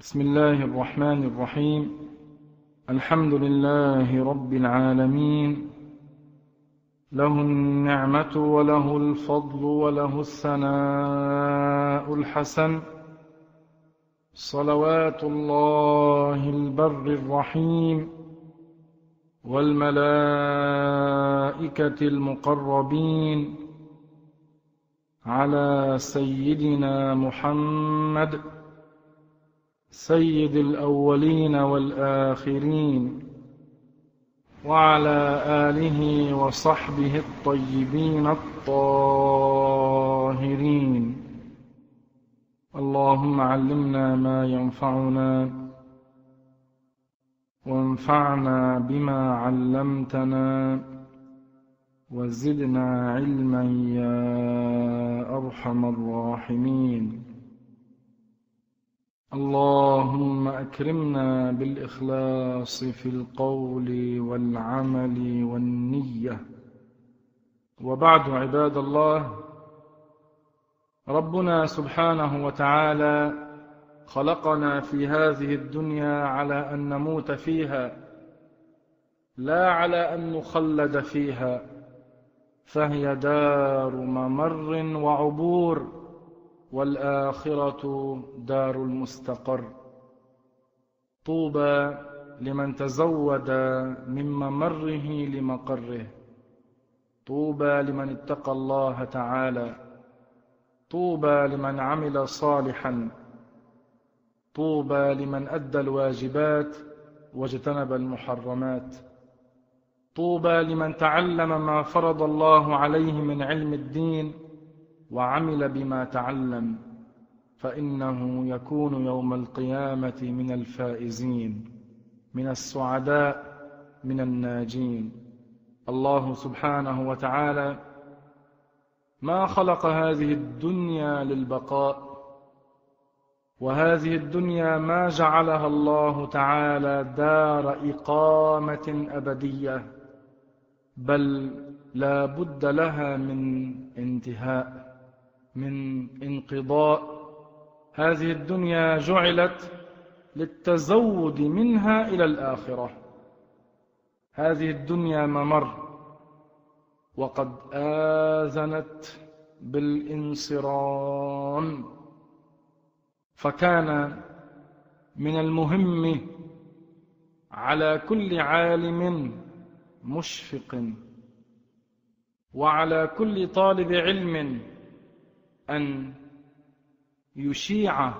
بسم الله الرحمن الرحيم. الحمد لله رب العالمين. له النعمة وله الفضل وله الثناء الحسن. صلوات الله البر الرحيم. والملائكة المقربين. على سيدنا محمد سيد الأولين والآخرين وعلى آله وصحبه الطيبين الطاهرين. اللهم علمنا ما ينفعنا وانفعنا بما علمتنا وزدنا علما يا أرحم الراحمين. اللهم أكرمنا بالإخلاص في القول والعمل والنية. وبعد عباد الله ربنا سبحانه وتعالى خلقنا في هذه الدنيا على أن نموت فيها لا على أن نخلد فيها فهي دار ممر وعبور. والآخرة دار المستقر. طوبى لمن تزود من ممره لمقره. طوبى لمن اتقى الله تعالى. طوبى لمن عمل صالحا. طوبى لمن أدى الواجبات واجتنب المحرمات. طوبى لمن تعلم ما فرض الله عليه من علم الدين وعمل بما تعلم فإنه يكون يوم القيامة من الفائزين من السعداء من الناجين. الله سبحانه وتعالى ما خلق هذه الدنيا للبقاء وهذه الدنيا ما جعلها الله تعالى دار إقامة أبدية بل لا بد لها من انتهاء. من انقضاء هذه الدنيا جعلت للتزود منها إلى الآخرة. هذه الدنيا ممر وقد آذنت بالانصرام. فكان من المهم على كل عالم مشفق وعلى كل طالب علم أن يشيع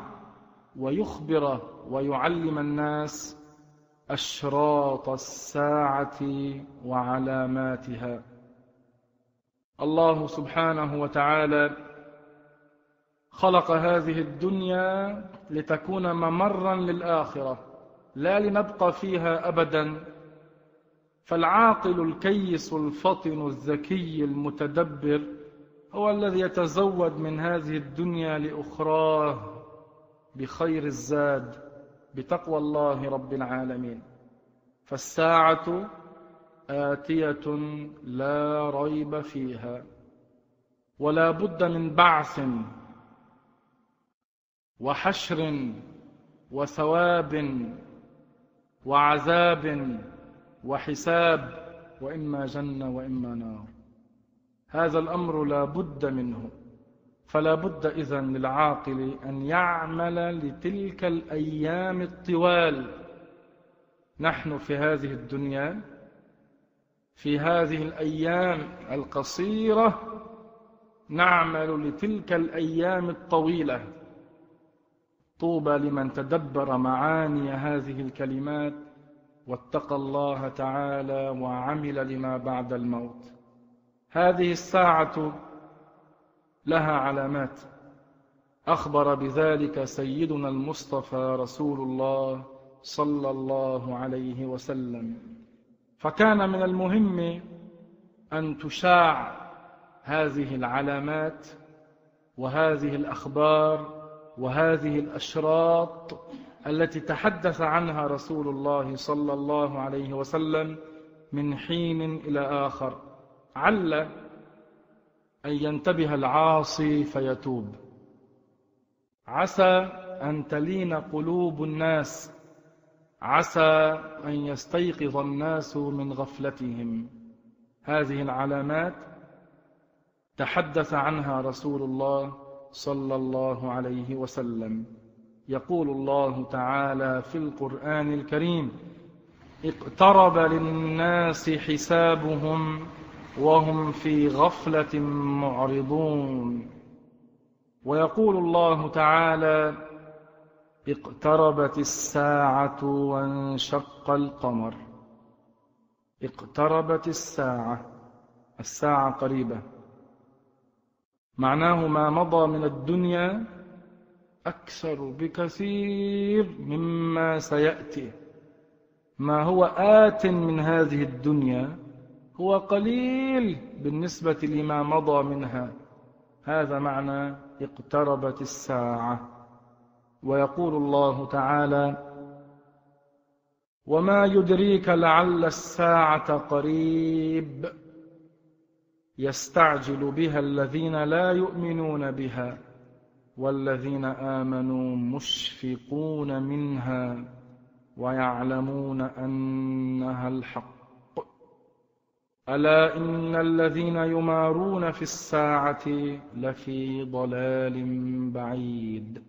ويخبر ويعلم الناس أشراط الساعة وعلاماتها. الله سبحانه وتعالى خلق هذه الدنيا لتكون ممرا للآخرة لا لنبقى فيها أبدا. فالعاقل الكيس الفطن الذكي المتدبر هو الذي يتزود من هذه الدنيا لأخراه بخير الزاد بتقوى الله رب العالمين. فالساعة آتية لا ريب فيها ولا بد من بعث وحشر وثواب وعذاب وحساب وإما جنة وإما نار. هذا الأمر لا بد منه. فلا بد إذن للعاقل أن يعمل لتلك الأيام الطوال. نحن في هذه الدنيا في هذه الأيام القصيرة نعمل لتلك الأيام الطويلة. طوبى لمن تدبر معاني هذه الكلمات واتقى الله تعالى وعمل لما بعد الموت. هذه الساعة لها علامات. أخبر بذلك سيدنا المصطفى رسول الله صلى الله عليه وسلم. فكان من المهم أن تشاع هذه العلامات وهذه الأخبار وهذه الأشراط التي تحدث عنها رسول الله صلى الله عليه وسلم من حين إلى آخر. عل أن ينتبه العاصي فيتوب. عسى أن تلين قلوب الناس. عسى أن يستيقظ الناس من غفلتهم. هذه العلامات تحدث عنها رسول الله صلى الله عليه وسلم. يقول الله تعالى في القرآن الكريم اقترب للناس حسابهم وهم في غفلة معرضون. ويقول الله تعالى اقتربت الساعة وانشق القمر. اقتربت الساعة الساعة قريبة. معناه ما مضى من الدنيا أكثر بكثير مما سيأتي. ما هو آت من هذه الدنيا هو قليل بالنسبة لما مضى منها. هذا معنى اقتربت الساعة. ويقول الله تعالى وما يدريك لعل الساعة قريب يستعجل بها الذين لا يؤمنون بها والذين آمنوا مشفقون منها ويعلمون أنها الحق. ألا إن الذين يمارون في الساعة لفي ضلال بعيد.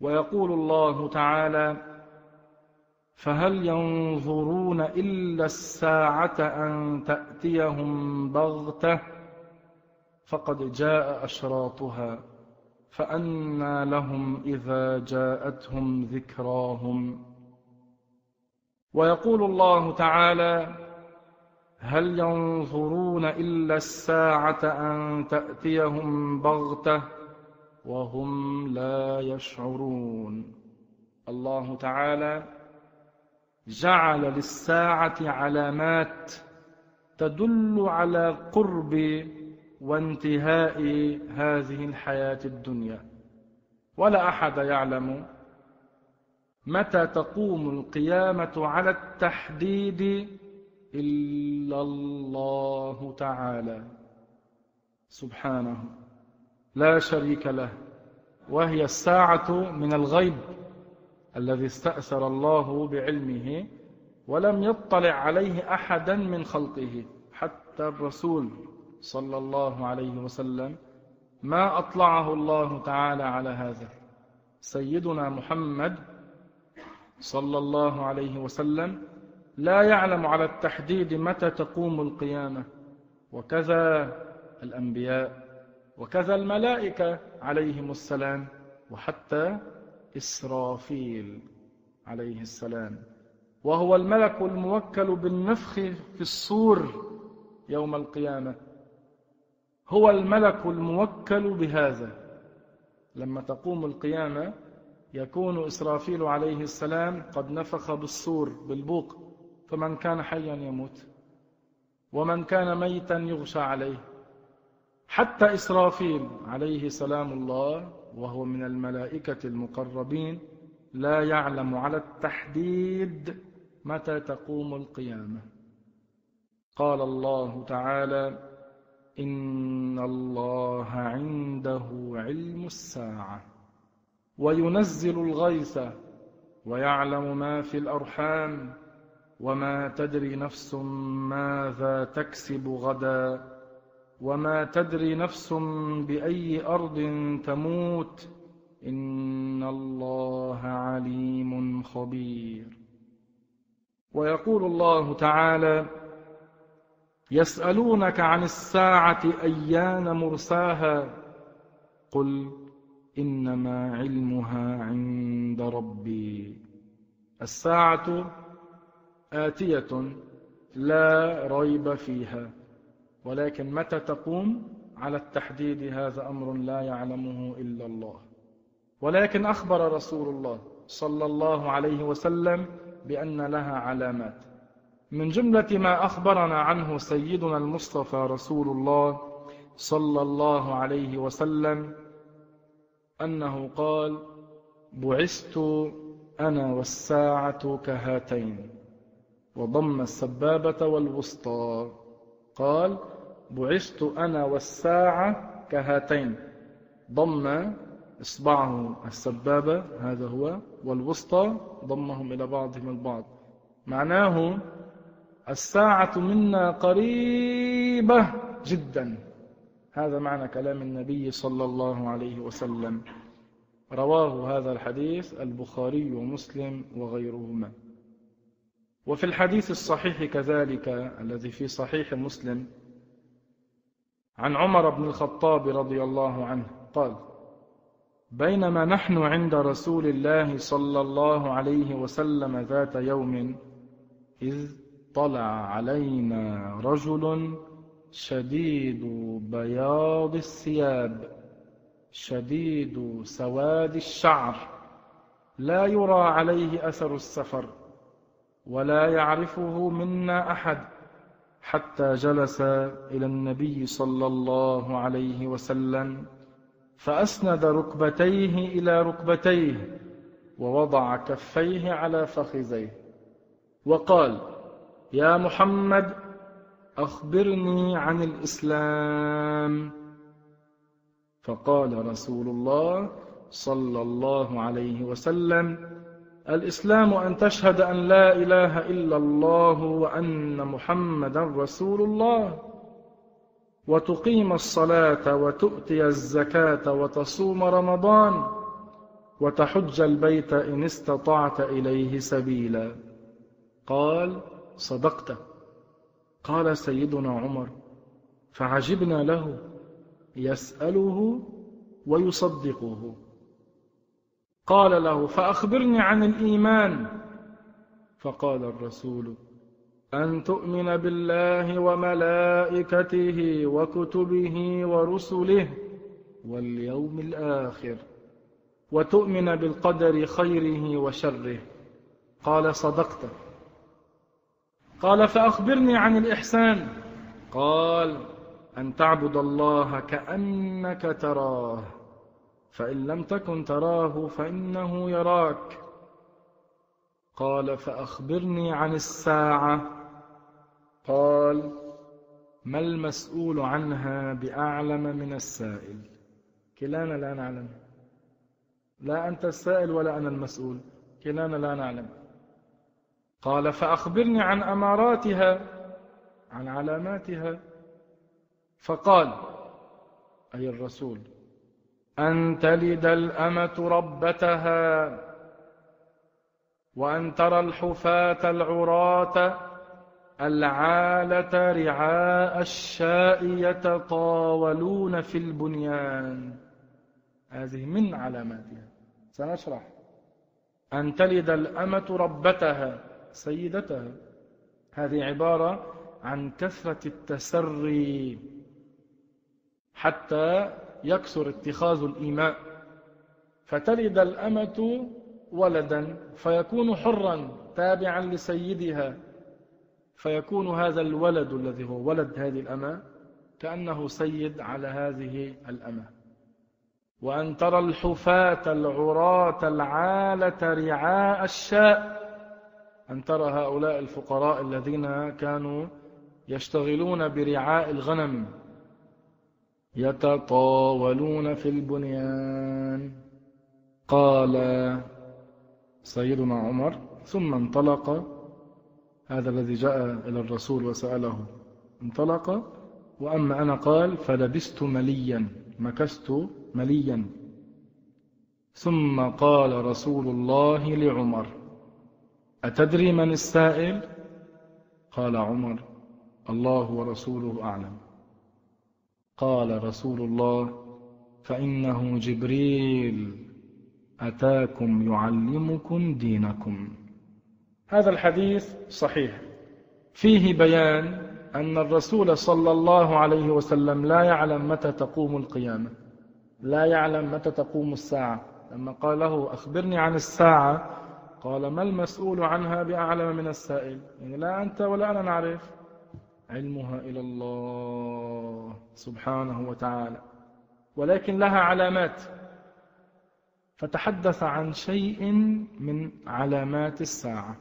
ويقول الله تعالى فهل ينظرون إلا الساعة أن تأتيهم بغتة؟ فقد جاء أشراطها فأنى لهم إذا جاءتهم ذكراهم. ويقول الله تعالى هل ينظرون إلا الساعة أن تأتيهم بغتة وهم لا يشعرون؟ الله تعالى جعل للساعة علامات تدل على قرب وانتهاء هذه الحياة الدنيا. ولا أحد يعلم متى تقوم القيامة على التحديد إلا الله تعالى سبحانه لا شريك له وهي الساعة من الغيب الذي استأثر الله بعلمه ولم يطلع عليه أحدا من خلقه حتى الرسول صلى الله عليه وسلم ما أطلعه الله تعالى على هذا. سيدنا محمد صلى الله عليه وسلم لا يعلم على التحديد متى تقوم القيامة. وكذا الأنبياء وكذا الملائكة عليهم السلام وحتى إسرافيل عليه السلام. وهو الملك الموكل بالنفخ في الصور يوم القيامة. هو الملك الموكل بهذا. لما تقوم القيامة يكون إسرافيل عليه السلام قد نفخ بالصور بالبوق. فمن كان حيا يموت ومن كان ميتا يغشى عليه. حتى إسرافيل عليه سلام الله وهو من الملائكة المقربين لا يعلم على التحديد متى تقوم القيامة. قال الله تعالى إن الله عنده علم الساعة وينزل الغيث ويعلم ما في الأرحام وما تدري نفس ماذا تكسب غدا وما تدري نفس بأي أرض تموت إن الله عليم خبير. ويقول الله تعالى يسألونك عن الساعة أيان مرساها؟ قل إنما علمها عند ربي. الساعة آتية لا ريب فيها ولكن متى تقوم؟ على التحديد هذا أمر لا يعلمه إلا الله. ولكن أخبر رسول الله صلى الله عليه وسلم بأن لها علامات. من جملة ما أخبرنا عنه سيدنا المصطفى رسول الله صلى الله عليه وسلم أنه قال بعثت أنا والساعة كهاتين وضم السبابة والوسطى. قال بعثت أنا والساعة كهاتين. ضم إصبعه السبابة هذا هو والوسطى ضمهم إلى بعضهم البعض معناه الساعة منا قريبة جدا. هذا معنى كلام النبي صلى الله عليه وسلم. رواه هذا الحديث البخاري ومسلم وغيرهما. وفي الحديث الصحيح كذلك الذي في صحيح مسلم عن عمر بن الخطاب رضي الله عنه قال بينما نحن عند رسول الله صلى الله عليه وسلم ذات يوم إذ طلع علينا رجل شديد بياض الثياب شديد سواد الشعر لا يرى عليه أثر السفر ولا يعرفه منا أحد حتى جلس إلى النبي صلى الله عليه وسلم فأسند ركبتيه إلى ركبتيه ووضع كفيه على فخذيه وقال يا محمد أخبرني عن الإسلام. فقال رسول الله صلى الله عليه وسلم الإسلام أن تشهد أن لا إله إلا الله وأن محمدا رسول الله. وتقيم الصلاة وتؤتي الزكاة وتصوم رمضان وتحج البيت إن استطعت إليه سبيلا. قال صدقت. قال سيدنا عمر فعجبنا له يسأله ويصدقه. قال له فأخبرني عن الإيمان. فقال الرسول أن تؤمن بالله وملائكته وكتبه ورسله واليوم الآخر وتؤمن بالقدر خيره وشره. قال صدقت. قال فأخبرني عن الإحسان. قال أن تعبد الله كأنك تراه. فإن لم تكن تراه فإنه يراك. قال فأخبرني عن الساعة. قال ما المسؤول عنها بأعلم من السائل؟ كلانا لا نعلم. لا أنت السائل ولا أنا المسؤول. كلانا لا نعلم. قال فأخبرني عن أماراتها عن علاماتها. فقال أي الرسول. أن تلد الأمة ربتها وأن ترى الحفاة العراة العالة رعاء الشاء يتطاولون في البنيان. هذه من علاماتها. سنشرح. أن تلد الأمة ربتها سيدتها. هذه عبارة عن كثرة التسري حتى يكثر اتخاذ الإيماء فتلد الأمة ولدا فيكون حرا تابعا لسيدها فيكون هذا الولد الذي هو ولد هذه الأمة كأنه سيد على هذه الأمة. وأن ترى الحفاة العراة العالة رعاء الشاء أن ترى هؤلاء الفقراء الذين كانوا يشتغلون برعاء الغنم. يتطاولون في البنيان. قال سيدنا عمر ثم انطلق. هذا الذي جاء إلى الرسول وسأله انطلق. وأما أنا قال فلبست مليا مكست مليا. ثم قال رسول الله لعمر أتدري من السائل؟ قال عمر الله ورسوله أعلم. قال رسول الله فإنه جبريل أتاكم يعلمكم دينكم. هذا الحديث صحيح. فيه بيان أن الرسول صلى الله عليه وسلم لا يعلم متى تقوم القيامة لا يعلم متى تقوم الساعة. لما قال له أخبرني عن الساعة قال ما المسؤول عنها بأعلم من السائل؟ يعني لا أنت ولا أنا نعرف. علمها إلى الله. سبحانه وتعالى. ولكن لها علامات. فتحدث عن شيء من علامات الساعة.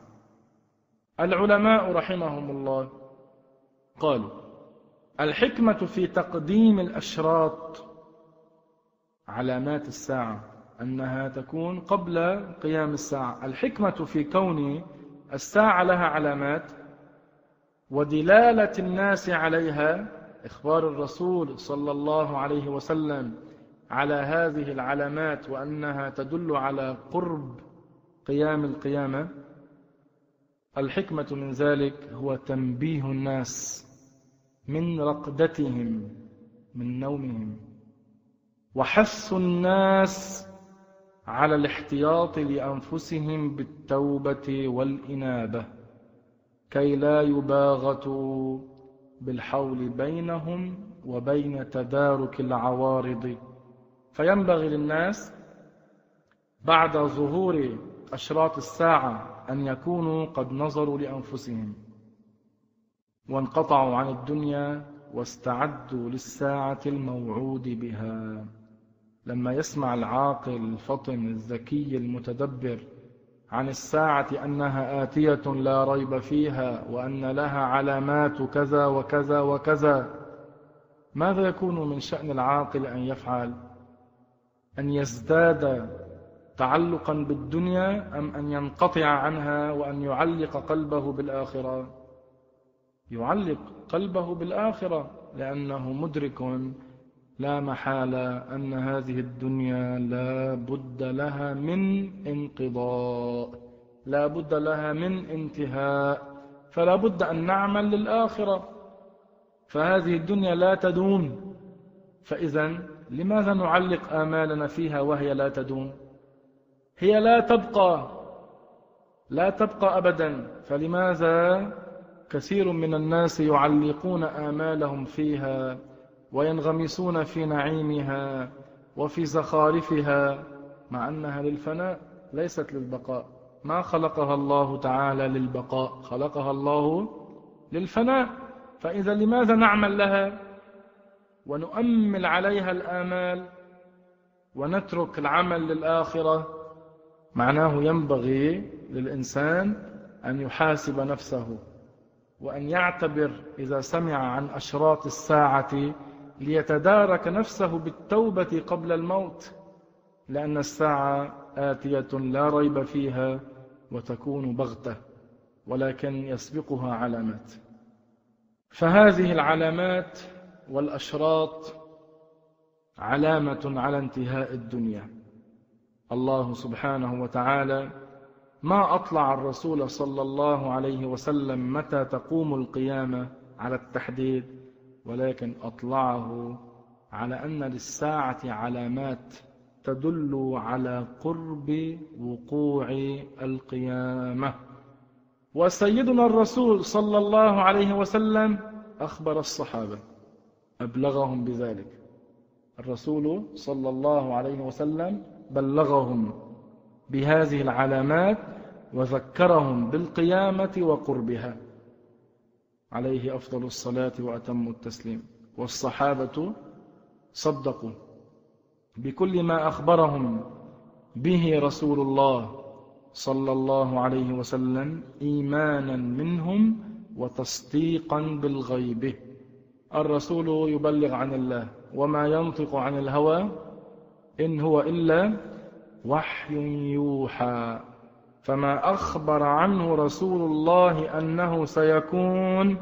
العلماء رحمهم الله قالوا الحكمة في تقديم الأشراط علامات الساعة أنها تكون قبل قيام الساعة. الحكمة في كون الساعة لها علامات ودلالة الناس عليها إخبار الرسول صلى الله عليه وسلم على هذه العلامات وأنها تدل على قرب قيام القيامة الحكمة من ذلك هو تنبيه الناس من رقدتهم من نومهم وحث الناس على الاحتياط لأنفسهم بالتوبة والإنابة كي لا يباغتوا بالحول بينهم وبين تدارك العوارض. فينبغي للناس بعد ظهور أشراط الساعة أن يكونوا قد نظروا لأنفسهم وانقطعوا عن الدنيا واستعدوا للساعة الموعود بها. لما يسمع العاقل الفطن الذكي المتدبر عن الساعة أنها آتية لا ريب فيها وأن لها علامات كذا وكذا وكذا. ماذا يكون من شأن العاقل أن يفعل؟ أن يزداد تعلقا بالدنيا أم أن ينقطع عنها وأن يعلق قلبه بالآخرة؟ يعلق قلبه بالآخرة لأنه مدرك لا محالة أن هذه الدنيا لا بد لها من انقضاء لا بد لها من انتهاء فلا بد أن نعمل للآخرة. فهذه الدنيا لا تدوم. فإذا لماذا نعلق آمالنا فيها وهي لا تدوم؟ هي لا تبقى لا تبقى أبدا. فلماذا كثير من الناس يعلقون آمالهم فيها؟ وينغمسون في نعيمها وفي زخارفها مع أنها للفناء ليست للبقاء. ما خلقها الله تعالى للبقاء خلقها الله للفناء. فإذا لماذا نعمل لها؟ ونؤمل عليها الآمال ونترك العمل للآخرة. معناه ينبغي للإنسان أن يحاسب نفسه وأن يعتبر إذا سمع عن أشراط الساعة ليتدارك نفسه بالتوبة قبل الموت لأن الساعة آتية لا ريب فيها وتكون بغتة ولكن يسبقها علامات. فهذه العلامات والأشراط علامة على انتهاء الدنيا. الله سبحانه وتعالى ما أطلع الرسول صلى الله عليه وسلم متى تقوم القيامة على التحديد؟ ولكن أطلعه على أن للساعة علامات تدل على قرب وقوع القيامة. وسيدنا الرسول صلى الله عليه وسلم أخبر الصحابة أبلغهم بذلك. الرسول صلى الله عليه وسلم بلغهم بهذه العلامات وذكرهم بالقيامة وقربها. عليه أفضل الصلاة وأتم التسليم. والصحابة صدقوا بكل ما أخبرهم به رسول الله صلى الله عليه وسلم إيمانا منهم وتصديقا بالغيب. الرسول يبلغ عن الله وما ينطق عن الهوى إن هو إلا وحي يوحى. فما أخبر عنه رسول الله أنه سيكون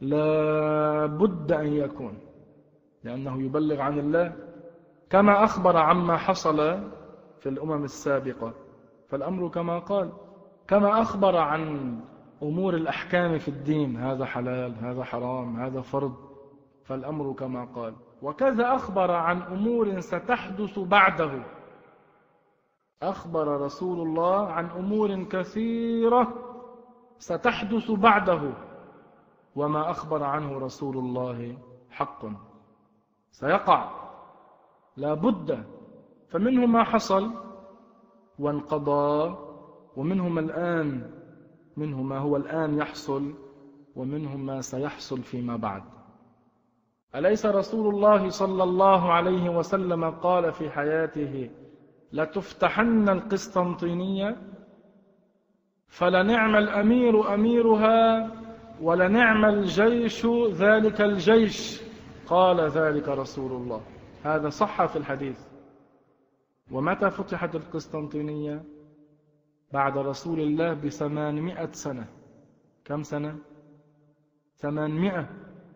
لا بد أن يكون لأنه يبلغ عن الله. كما أخبر عما حصل في الأمم السابقة. فالأمر كما قال كما أخبر عن أمور الأحكام في الدين هذا حلال هذا حرام هذا فرض. فالأمر كما قال. وكذا أخبر عن أمور ستحدث بعده. أخبر رسول الله عن أمور كثيرة ستحدث بعده. وما أخبر عنه رسول الله حق. سيقع. لا بد. فمنه ما حصل وانقضى. ومنه ما الآن. منه ما هو الآن يحصل. ومنه ما سيحصل فيما بعد. أليس رسول الله صلى الله عليه وسلم قال في حياته لتفتحن القسطنطينية فلنعم الأمير أميرها ولنعم الجيش ذلك الجيش قال ذلك رسول الله. هذا صح في الحديث. ومتى فتحت القسطنطينية؟ بعد رسول الله بثمانمائة سنة. كم سنة؟ ثمانمائة.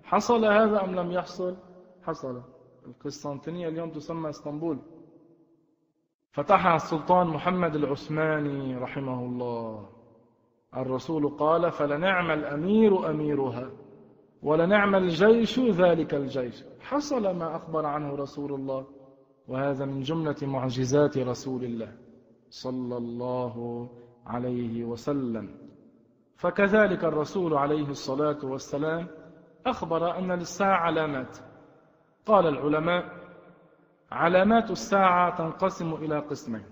حصل هذا أم لم يحصل؟ حصل. القسطنطينية اليوم تسمى إسطنبول. فتحها السلطان محمد العثماني رحمه الله. الرسول قال فلنعم الأمير أميرها ولنعم الجيش ذلك الجيش. حصل ما أخبر عنه رسول الله وهذا من جملة معجزات رسول الله صلى الله عليه وسلم. فكذلك الرسول عليه الصلاة والسلام أخبر أن للساعة علامات قال العلماء علامات الساعة تنقسم إلى قسمين.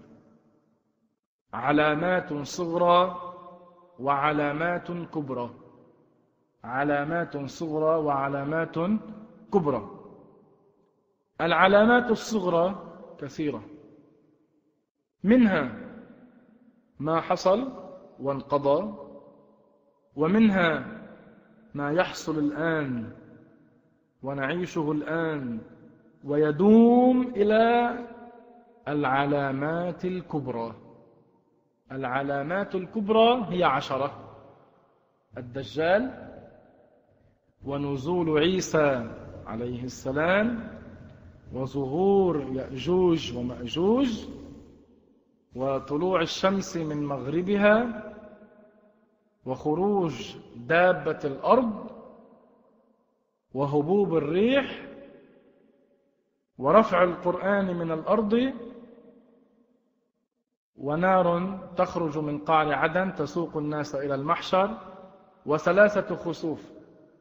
علامات صغرى وعلامات كبرى. علامات صغرى وعلامات كبرى. العلامات الصغرى كثيرة. منها ما حصل وانقضى ومنها ما يحصل الآن ونعيشه الآن ويدوم إلى العلامات الكبرى. العلامات الكبرى هي عشرة. الدجال ونزول عيسى عليه السلام وظهور يأجوج ومأجوج وطلوع الشمس من مغربها وخروج دابة الأرض وهبوب الريح ورفع القرآن من الأرض ونار تخرج من قعر عدن تسوق الناس إلى المحشر وثلاثة خسوف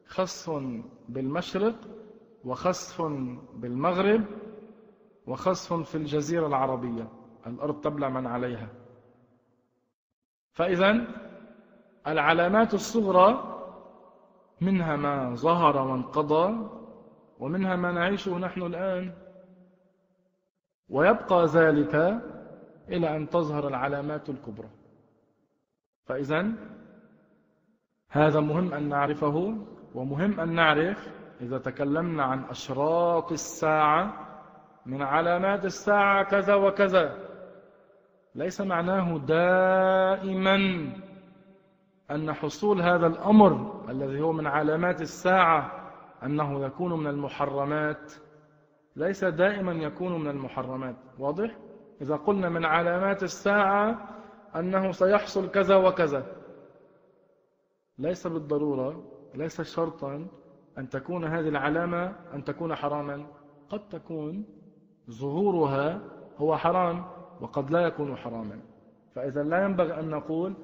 خصف بالمشرق وخسف بالمغرب وخسف في الجزيرة العربية الأرض تبلع من عليها. فإذا العلامات الصغرى منها ما ظهر وانقضى ومنها ما نعيشه نحن الآن. ويبقى ذلك إلى أن تظهر العلامات الكبرى. فإذا هذا مهم أن نعرفه ومهم أن نعرف إذا تكلمنا عن أشراط الساعة من علامات الساعة كذا وكذا. ليس معناه دائما أن حصول هذا الأمر الذي هو من علامات الساعة أنه يكون من المحرمات ليس دائما يكون من المحرمات. واضح؟ إذا قلنا من علامات الساعة أنه سيحصل كذا وكذا. ليس بالضرورة ليس شرطا أن تكون هذه العلامة أن تكون حراما. قد تكون ظهورها هو حرام وقد لا يكون حراما. فإذا لا ينبغي أن نقول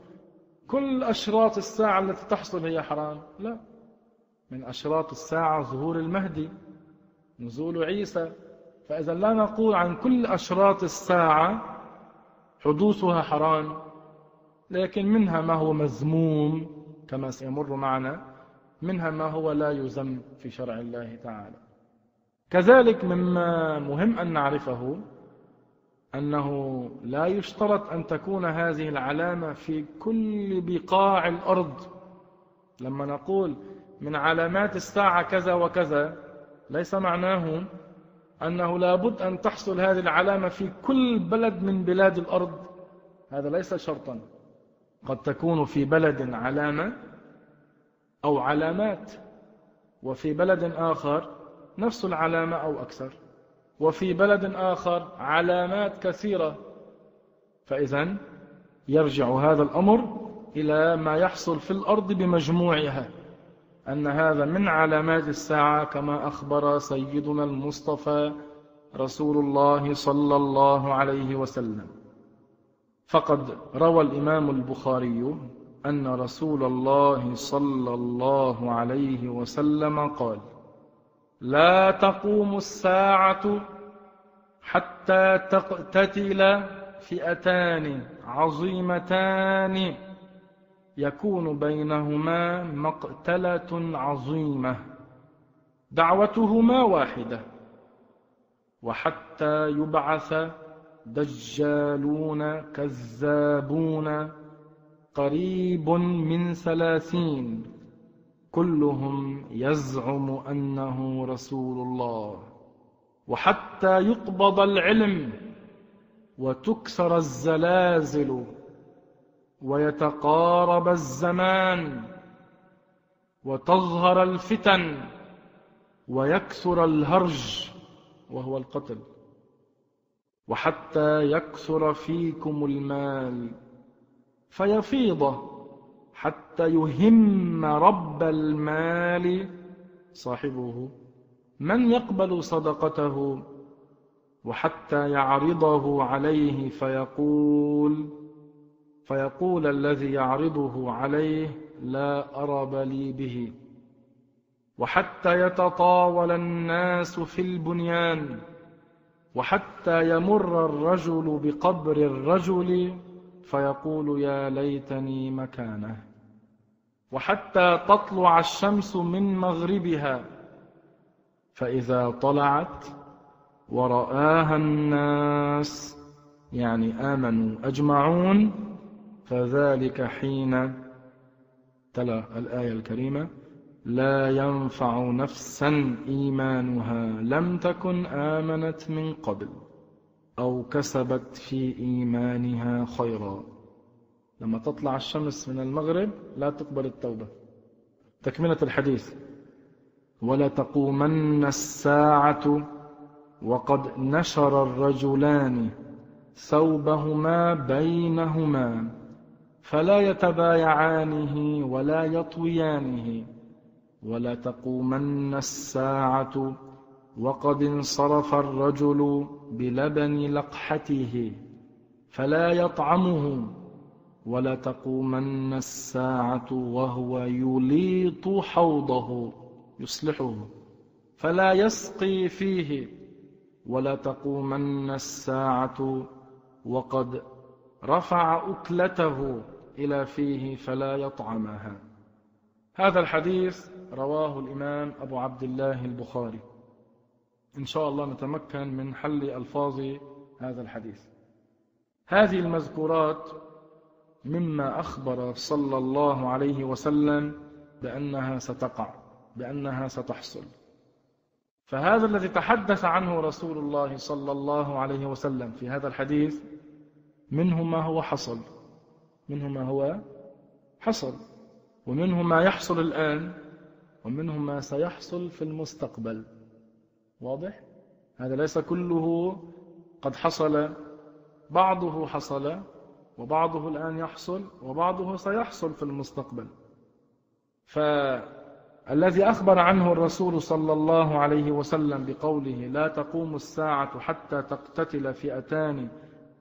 كل أشراط الساعة التي تحصل هي حرام. لا. من أشراط الساعة ظهور المهدي. نزول عيسى. فإذا لا نقول عن كل أشراط الساعة حدوثها حرام لكن منها ما هو مذموم كما سيمر معنا منها ما هو لا يذم في شرع الله تعالى. كذلك مما مهم أن نعرفه أنه لا يشترط أن تكون هذه العلامة في كل بقاع الأرض. لما نقول من علامات الساعة كذا وكذا ليس معناه أنه لابد أن تحصل هذه العلامة في كل بلد من بلاد الأرض. هذا ليس شرطا. قد تكون في بلد علامة أو علامات وفي بلد آخر نفس العلامة أو أكثر وفي بلد آخر علامات كثيرة. فإذا يرجع هذا الأمر إلى ما يحصل في الأرض بمجموعها. أن هذا من علامات الساعة كما أخبر سيدنا المصطفى رسول الله صلى الله عليه وسلم. فقد روى الإمام البخاري أن رسول الله صلى الله عليه وسلم قال لا تقوم الساعة حتى تقتتل فئتان عظيمتان يكون بينهما مقتلة عظيمة. دعوتهما واحدة. وحتى يبعث دجالون كذابون قريب من ثلاثين. كلهم يزعم أنه رسول الله. وحتى يقبض العلم وتكسر الزلازل. ويتقارب الزمان وتظهر الفتن ويكثر الهرج وهو القتل. وحتى يكثر فيكم المال فيفيض حتى يهم رب المال. صاحبه من يقبل صدقته وحتى يعرضه عليه فيقول فيقول الذي يعرضه عليه لا أرب لي به. وحتى يتطاول الناس في البنيان وحتى يمر الرجل بقبر الرجل فيقول يا ليتني مكانه. وحتى تطلع الشمس من مغربها فإذا طلعت ورآها الناس يعني آمنوا أجمعون فذلك حين تلا الآية الكريمة لا ينفع نفسا إيمانها لم تكن آمنت من قبل أو كسبت في إيمانها خيرا. لما تطلع الشمس من المغرب لا تقبل التوبة. تكملة الحديث. ولا تقومن الساعة وقد نشر الرجلان ثوبهما بينهما. فلا يتبايعانه ولا يطويانه ولا تقومن الساعة وقد انصرف الرجل بلبن لقحته فلا يطعمه ولا تقومن الساعة وهو يليط حوضه يصلحه فلا يسقي فيه ولا تقومن الساعة وقد رفع أكلته إلى فيه فلا يطعمها. هذا الحديث رواه الإمام أبو عبد الله البخاري. إن شاء الله نتمكن من حل ألفاظ هذا الحديث. هذه المذكورات مما أخبر صلى الله عليه وسلم بأنها ستقع بأنها ستحصل. فهذا الذي تحدث عنه رسول الله صلى الله عليه وسلم في هذا الحديث منه ما هو حصل. منه ما هو حصل ومنه ما يحصل الآن ومنه ما سيحصل في المستقبل واضح؟ هذا ليس كله قد حصل بعضه حصل وبعضه الآن يحصل وبعضه سيحصل في المستقبل فالذي أخبر عنه الرسول صلى الله عليه وسلم بقوله لا تقوم الساعة حتى تقتتل فئتان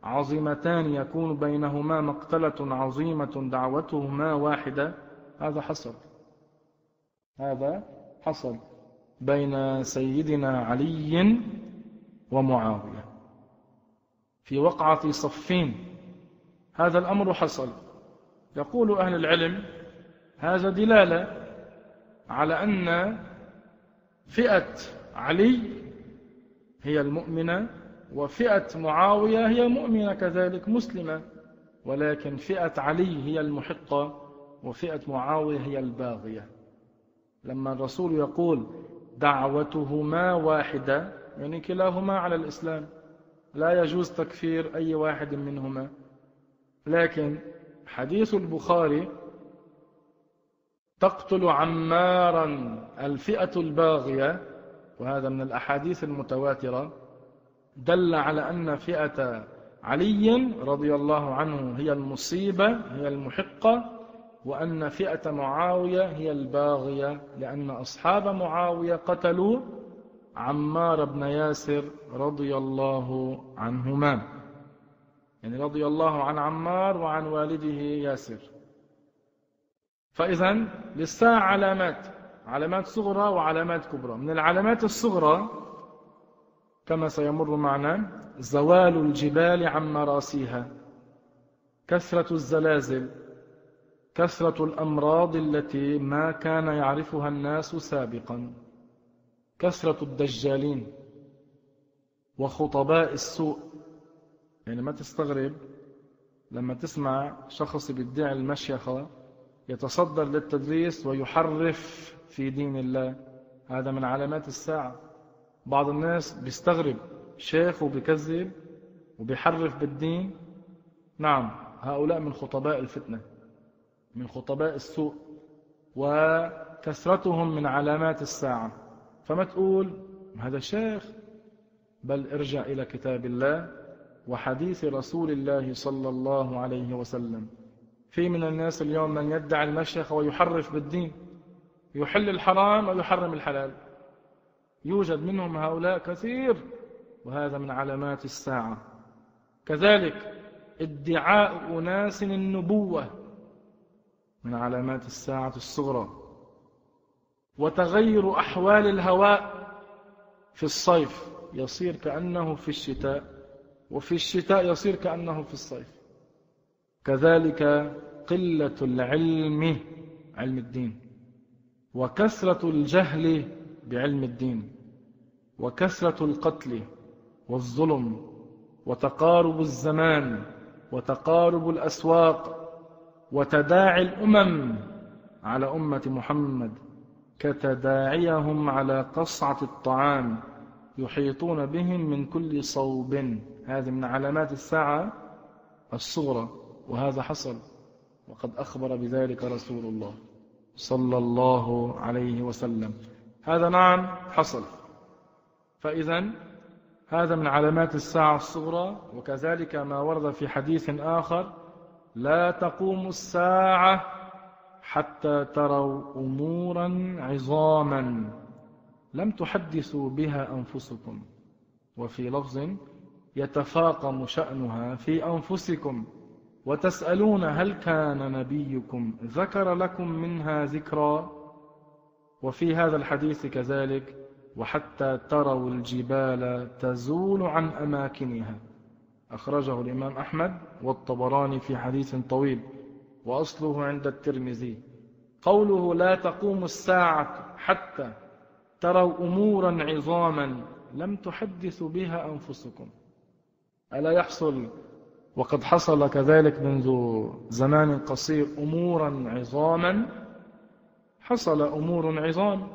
عظيمتان يكون بينهما مقتلة عظيمة دعوتهما واحدة. هذا حصل. هذا حصل بين سيدنا علي ومعاوية. في وقعة صفين. هذا الأمر حصل. يقول أهل العلم هذا دلالة على أن فئة علي هي المؤمنة وفئة معاوية هي مؤمنة كذلك مسلمة ولكن فئة علي هي المحقة وفئة معاوية هي الباغية. لما الرسول يقول دعوتهما واحدة يعني كلاهما على الإسلام لا يجوز تكفير أي واحد منهما. لكن حديث البخاري تقتل عمارا الفئة الباغية وهذا من الأحاديث المتواترة. دل على أن فئة علي رضي الله عنه هي المصيبة هي المحقة وأن فئة معاوية هي الباغية لأن أصحاب معاوية قتلوا عمار بن ياسر رضي الله عنهما. يعني رضي الله عن عمار وعن والده ياسر. فإذا للساعة علامات علامات صغرى وعلامات كبرى. من العلامات الصغرى كما سيمر معنا زوال الجبال عن مراسيها. كثرة الزلازل كثرة الأمراض التي ما كان يعرفها الناس سابقا. كثرة الدجالين وخطباء السوء. يعني ما تستغرب لما تسمع شخص بيدعي المشيخة يتصدر للتدريس ويحرف في دين الله. هذا من علامات الساعة. بعض الناس بيستغرب شيخ وبيكذب وبيحرف بالدين. نعم هؤلاء من خطباء الفتنة من خطباء السوء وكثرتهم من علامات الساعة. فما تقول هذا شيخ؟ بل ارجع إلى كتاب الله وحديث رسول الله صلى الله عليه وسلم. في من الناس اليوم من يدعي المشيخ ويحرف بالدين يحل الحرام ويحرم الحلال. يوجد منهم هؤلاء كثير وهذا من علامات الساعة. كذلك ادعاء أناس النبوة من علامات الساعة الصغرى. وتغير أحوال الهواء في الصيف يصير كأنه في الشتاء وفي الشتاء يصير كأنه في الصيف. كذلك قلة العلم علم الدين وكثرة الجهل بعلم الدين وكثرة القتل والظلم وتقارب الزمان وتقارب الأسواق وتداعي الأمم على أمة محمد كتداعيهم على قصعة الطعام يحيطون بهم من كل صوب. هذه من علامات الساعة الصغرى وهذا حصل وقد أخبر بذلك رسول الله صلى الله عليه وسلم. هذا نعم حصل. فإذا هذا من علامات الساعة الصغرى وكذلك ما ورد في حديث آخر لا تقوم الساعة حتى تروا أمورا عظاما. لم تحدثوا بها أنفسكم. وفي لفظ يتفاقم شأنها في أنفسكم. وتسألون هل كان نبيكم ذكر لكم منها ذكرا؟ وفي هذا الحديث كذلك وحتى تروا الجبال تزول عن أماكنها. أخرجه الإمام أحمد والطبراني في حديث طويل وأصله عند الترمذي. قوله لا تقوم الساعة حتى تروا أمورا عظاما لم تحدثوا بها أنفسكم. ألا يحصل؟ وقد حصل كذلك منذ زمان قصير أمورا عظاما حصل أمور عظام.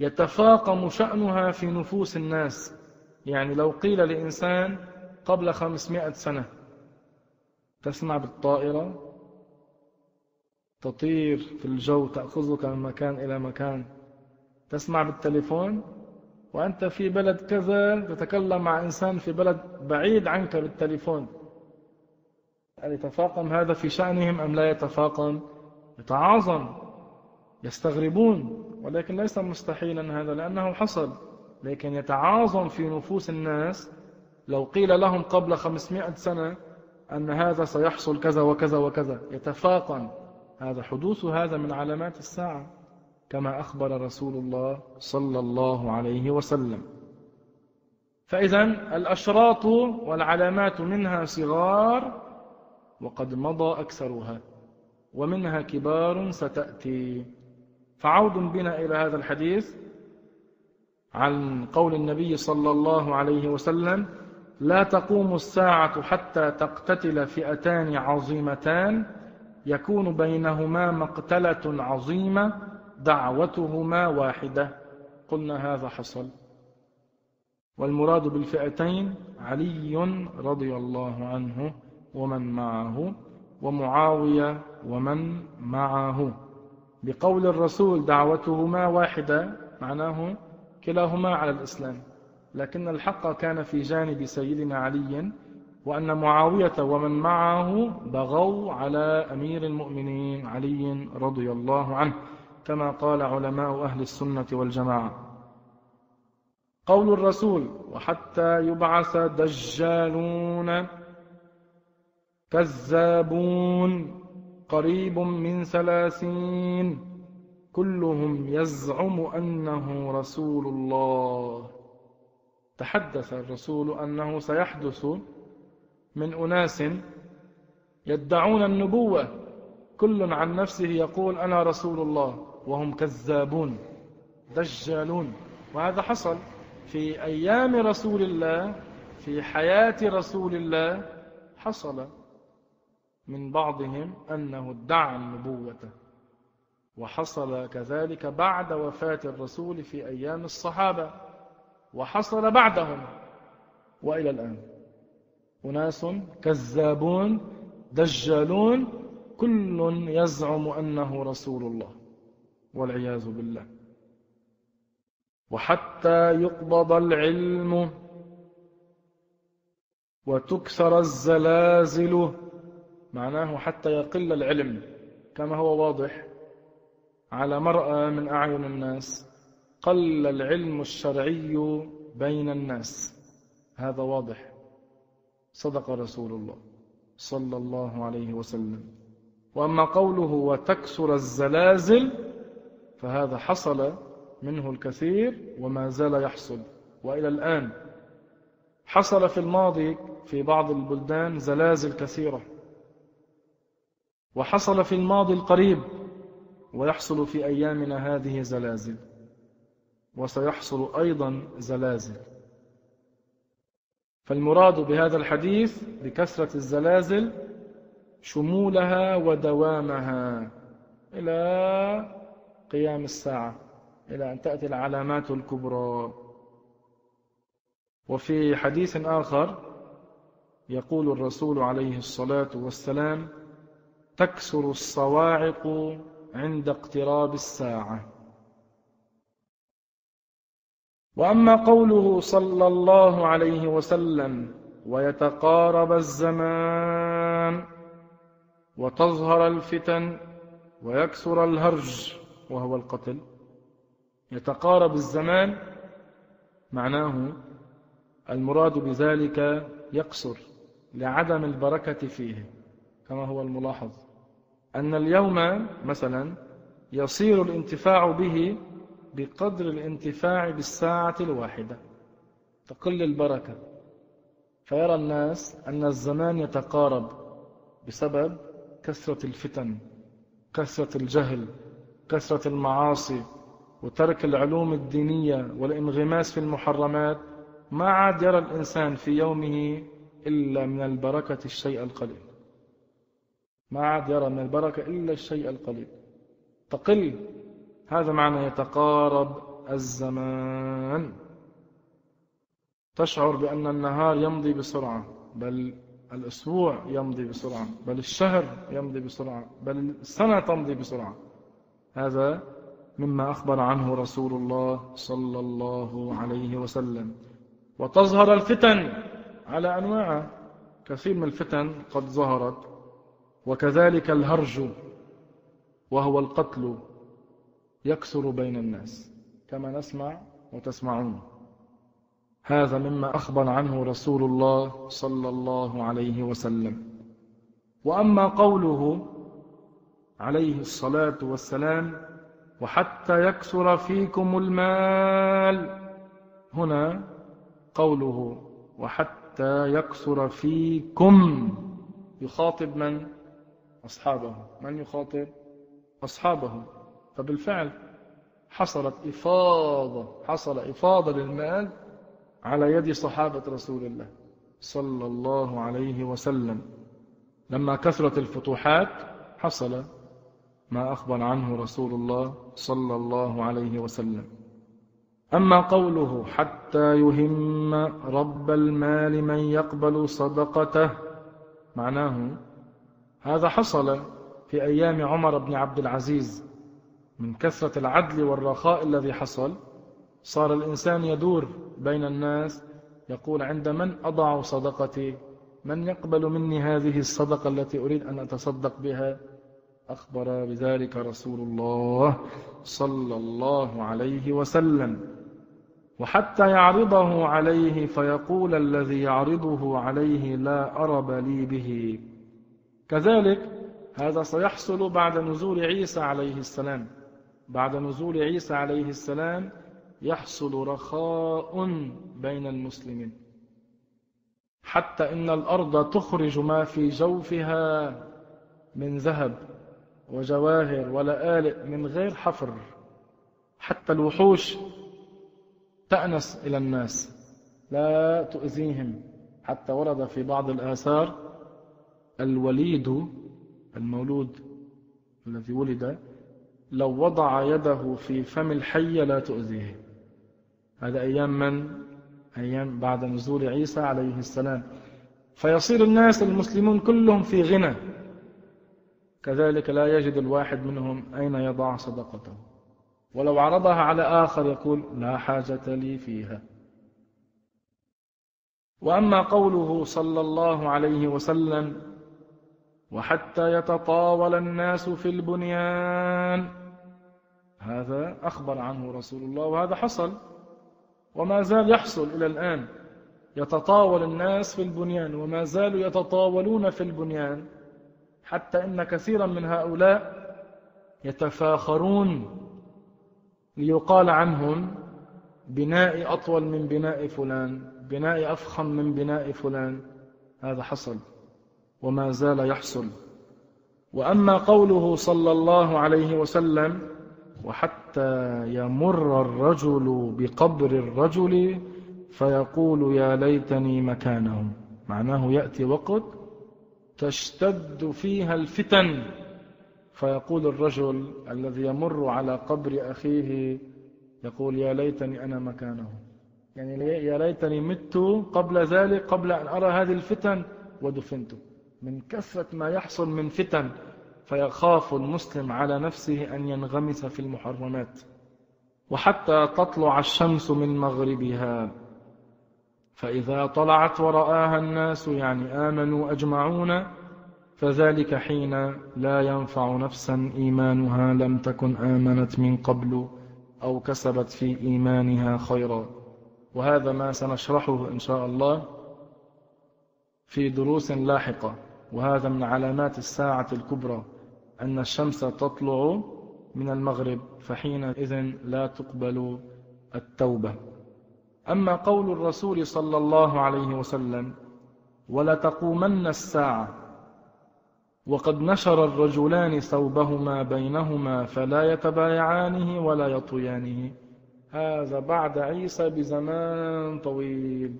يتفاقم شأنها في نفوس الناس. يعني لو قيل لإنسان قبل خمسمائة سنة تسمع بالطائرة؟ تطير في الجو تأخذك من مكان إلى مكان. تسمع بالتليفون؟ وأنت في بلد كذا تتكلم مع إنسان في بلد بعيد عنك بالتليفون. هل يتفاقم هذا في شأنهم أم لا يتفاقم؟ يتعاظم. يستغربون ولكن ليس مستحيلا هذا لأنه حصل لكن يتعاظم في نفوس الناس. لو قيل لهم قبل خمسمائة سنة أن هذا سيحصل كذا وكذا وكذا يتفاقم. هذا حدوث هذا من علامات الساعة كما أخبر رسول الله صلى الله عليه وسلم. فإذا الأشراط والعلامات منها صغار وقد مضى أكثرها ومنها كبار ستأتي. فعود بنا إلى هذا الحديث عن قول النبي صلى الله عليه وسلم لا تقوم الساعة حتى تقتتل فئتان عظيمتان يكون بينهما مقتلة عظيمة دعوتهما واحدة. قلنا هذا حصل. والمراد بالفئتين علي رضي الله عنه ومن معه ومعاوية ومن معه. بقول الرسول دعوتهما واحدة معناه كلاهما على الإسلام. لكن الحق كان في جانب سيدنا علي وأن معاوية ومن معه بغوا على أمير المؤمنين علي رضي الله عنه كما قال علماء أهل السنة والجماعة. قول الرسول وحتى يبعث دجالون كذابون قريب من ثلاثين. كلهم يزعم أنه رسول الله. تحدث الرسول أنه سيحدث من أناس يدعون النبوة. كل عن نفسه يقول أنا رسول الله وهم كذابون دجالون. وهذا حصل في أيام رسول الله في حياة رسول الله حصل. من بعضهم أنه ادعى النبوة وحصل كذلك بعد وفاة الرسول في أيام الصحابة وحصل بعدهم وإلى الآن أناس كذابون دجالون كل يزعم أنه رسول الله والعياذ بالله. وحتى يقبض العلم وتكسر الزلازل معناه حتى يقل العلم كما هو واضح على مرأى من أعين الناس قل العلم الشرعي بين الناس. هذا واضح. صدق رسول الله صلى الله عليه وسلم. وأما قوله وتكسر الزلازل فهذا حصل منه الكثير وما زال يحصل. وإلى الآن حصل في الماضي في بعض البلدان زلازل كثيرة. وحصل في الماضي القريب ويحصل في أيامنا هذه زلازل وسيحصل أيضا زلازل. فالمراد بهذا الحديث بكثرة الزلازل شمولها ودوامها إلى قيام الساعة إلى أن تأتي العلامات الكبرى. وفي حديث آخر يقول الرسول عليه الصلاة والسلام تكسر الصواعق عند اقتراب الساعة. وأما قوله صلى الله عليه وسلم ويتقارب الزمان وتظهر الفتن ويكسر الهرج وهو القتل يتقارب الزمان معناه المراد بذلك يقصر لعدم البركة فيه كما هو الملاحظ. أن اليوم مثلا يصير الانتفاع به بقدر الانتفاع بالساعة الواحدة تقل البركة. فيرى الناس أن الزمان يتقارب بسبب كثرة الفتن كثرة الجهل كثرة المعاصي وترك العلوم الدينية والانغماس في المحرمات. ما عاد يرى الإنسان في يومه إلا من البركة الشيء القليل. ما عاد يرى من البركة إلا الشيء القليل. تقل هذا معنى يتقارب الزمان. تشعر بأن النهار يمضي بسرعة بل الأسبوع يمضي بسرعة بل الشهر يمضي بسرعة بل السنة تمضي بسرعة. هذا مما أخبر عنه رسول الله صلى الله عليه وسلم. وتظهر الفتن على أنواع كثير من الفتن قد ظهرت وكذلك الهرج وهو القتل يكثر بين الناس. كما نسمع وتسمعون. هذا مما أخبر عنه رسول الله صلى الله عليه وسلم. وأما قوله عليه الصلاة والسلام وحتى يكثر فيكم المال هنا قوله وحتى يكثر فيكم يخاطب من؟ أصحابه من يخاطب؟ أصحابه فبالفعل حصلت إفاضة حصل إفاضة للمال على يد صحابة رسول الله صلى الله عليه وسلم. لما كثرت الفتوحات حصل ما أخبر عنه رسول الله صلى الله عليه وسلم. أما قوله حتى يهم رب المال من يقبل صدقته معناه هذا حصل في أيام عمر بن عبد العزيز. من كثرة العدل والرخاء الذي حصل صار الإنسان يدور بين الناس يقول عند من أضع صدقتي؟ من يقبل مني هذه الصدقة التي أريد أن أتصدق بها؟ أخبر بذلك رسول الله صلى الله عليه وسلم. وحتى يعرضه عليه فيقول الذي يعرضه عليه لا أرب لي به. كذلك هذا سيحصل بعد نزول عيسى عليه السلام. بعد نزول عيسى عليه السلام يحصل رخاء بين المسلمين. حتى إن الأرض تخرج ما في جوفها من ذهب وجواهر ولآلئ من غير حفر. حتى الوحوش تأنس إلى الناس لا تؤذيهم. حتى ورد في بعض الآثار الوليد المولود الذي ولد لو وضع يده في فم الحية لا تؤذيه. هذا أيام من؟ أيام بعد نزول عيسى عليه السلام. فيصير الناس المسلمون كلهم في غنى. كذلك لا يجد الواحد منهم أين يضع صدقته. ولو عرضها على آخر يقول لا حاجة لي فيها. وأما قوله صلى الله عليه وسلم وحتى يتطاول الناس في البنيان. هذا أخبر عنه رسول الله وهذا حصل. وما زال يحصل إلى الآن. يتطاول الناس في البنيان وما زالوا يتطاولون في البنيان. حتى إن كثيرا من هؤلاء يتفاخرون ليقال عنهم بناء أطول من بناء فلان بناء أفخم من بناء فلان. هذا حصل. وما زال يحصل. وأما قوله صلى الله عليه وسلم وحتى يمر الرجل بقبر الرجل فيقول يا ليتني مكانه معناه يأتي وقت تشتد فيها الفتن. فيقول الرجل الذي يمر على قبر أخيه يقول يا ليتني أنا مكانه يعني يا ليتني مت قبل ذلك قبل أن أرى هذه الفتن ودفنت من كثرة ما يحصل من فتن فيخاف المسلم على نفسه أن ينغمس في المحرمات. وحتى تطلع الشمس من مغربها. فإذا طلعت ورآها الناس يعني آمنوا أجمعون فذلك حين لا ينفع نفسا إيمانها لم تكن آمنت من قبل أو كسبت في إيمانها خيرا. وهذا ما سنشرحه إن شاء الله في دروس لاحقة. وهذا من علامات الساعة الكبرى أن الشمس تطلع من المغرب فحينئذ لا تقبل التوبة. أما قول الرسول صلى الله عليه وسلم ولتقومن الساعة وقد نشر الرجلان ثوبهما بينهما فلا يتبايعانه ولا يطويانه. هذا بعد عيسى بزمان طويل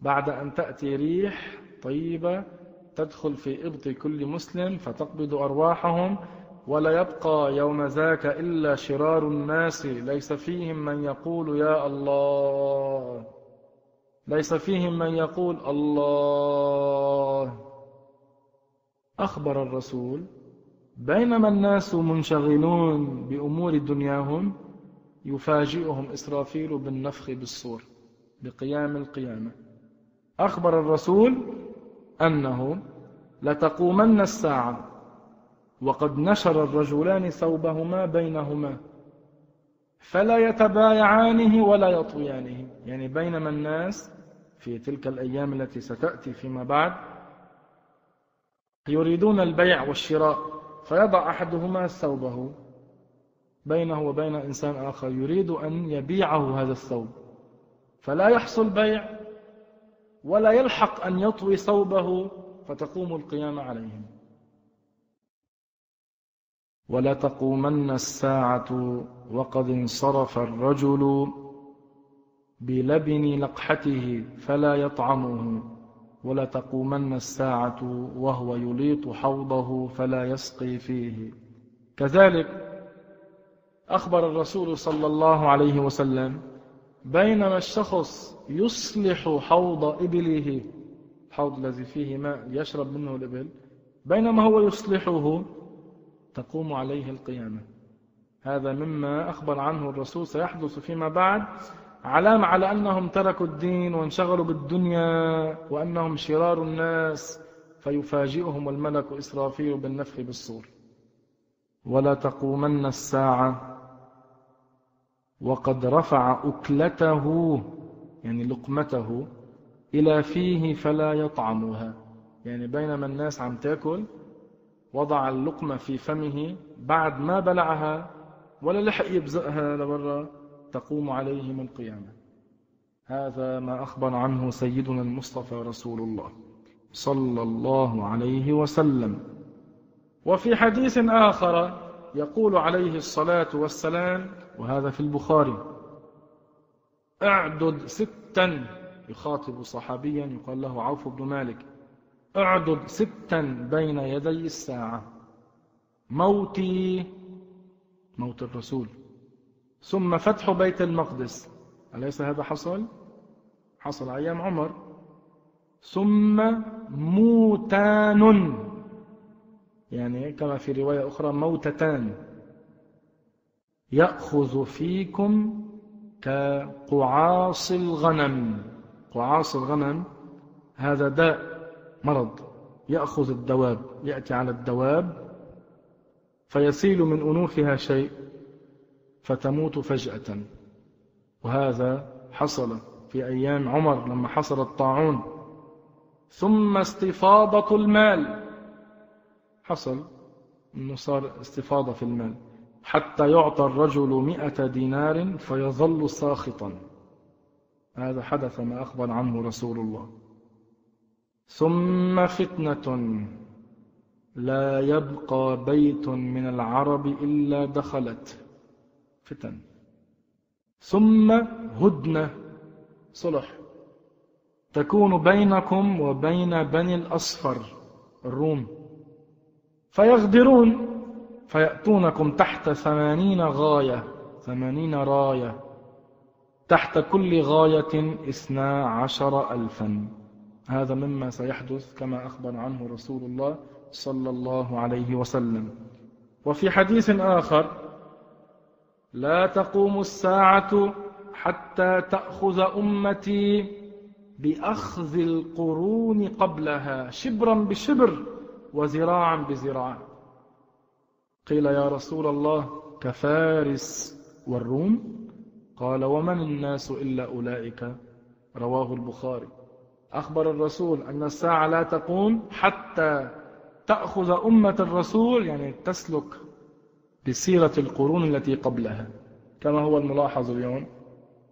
بعد أن تأتي ريح طيبة تدخل في إبط كل مسلم فتقبض أرواحهم ولا يبقى يوم ذاك إلا شرار الناس. ليس فيهم من يقول يا الله. ليس فيهم من يقول الله. أخبر الرسول بينما الناس منشغلون بأمور دنياهم يفاجئهم إسرافيل بالنفخ بالصور بقيام القيامة. أخبر الرسول أنه لتقومن الساعة. وقد نشر الرجلان ثوبهما بينهما. فلا يتبايعانه ولا يطويانه. يعني بينما الناس في تلك الأيام التي ستأتي فيما بعد يريدون البيع والشراء فيضع أحدهما ثوبه بينه وبين إنسان آخر يريد أن يبيعه هذا الثوب. فلا يحصل بيع ولا يلحق أن يطوي ثوبه فتقوم القيامة عليهم. ولا تقومن الساعة وقد انصرف الرجل بلبن لقحته فلا يطعمه ولا تقومن الساعة وهو يليط حوضه فلا يسقي فيه. كذلك أخبر الرسول صلى الله عليه وسلم بينما الشخص يصلح حوض إبله الحوض الذي فيه ماء يشرب منه الإبل بينما هو يصلحه تقوم عليه القيامة. هذا مما أخبر عنه الرسول سيحدث فيما بعد علامة على أنهم تركوا الدين وانشغلوا بالدنيا وأنهم شرار الناس فيفاجئهم الملك إسرافيل بالنفخ بالصور. ولا تقومن الساعة وقد رفع أكلته يعني لقمته إلى فيه فلا يطعمها. يعني بينما الناس عم تاكل وضع اللقمة في فمه بعد ما بلعها ولا لحق يبزقها لبرا تقوم عليهم القيامة. هذا ما أخبر عنه سيدنا المصطفى رسول الله صلى الله عليه وسلم. وفي حديث آخر يقول عليه الصلاة والسلام وهذا في البخاري أعدد ستا يخاطب صحابيا يقال له عوف بن مالك اعدد ستا بين يدي الساعة. موتي موت الرسول. ثم فتح بيت المقدس. أليس هذا حصل؟ حصل أيام عمر. ثم موتان. يعني كما في رواية أخرى موتتان. يأخذ فيكم كقعاص الغنم. قعاص الغنم هذا داء مرض يأخذ الدواب يأتي على الدواب فيسيل من أنوفها شيء فتموت فجأة. وهذا حصل في أيام عمر لما حصل الطاعون. ثم استفاضة المال. حصل أنه صار استفاضة في المال. حتى يعطى الرجل مئة دينار فيظل ساخطا. هذا حدث ما أخبر عنه رسول الله. ثم فتنة لا يبقى بيت من العرب إلا دخلت. فتن. ثم هدنة. صلح. تكون بينكم وبين بني الأصفر الروم. فيغدرون فيأتونكم تحت ثمانين غاية ثمانين راية. تحت كل غاية اثنا عشر ألفا. هذا مما سيحدث كما أخبر عنه رسول الله صلى الله عليه وسلم. وفي حديث آخر لا تقوم الساعة حتى تأخذ أمتي بأخذ القرون قبلها شبرا بشبر وزراعا بزراع قيل يا رسول الله كفارس والروم؟ قال ومن الناس إلا أولئك؟ رواه البخاري. أخبر الرسول أن الساعة لا تقوم حتى تأخذ أمة الرسول يعني تسلك بسيرة القرون التي قبلها. كما هو الملاحظ اليوم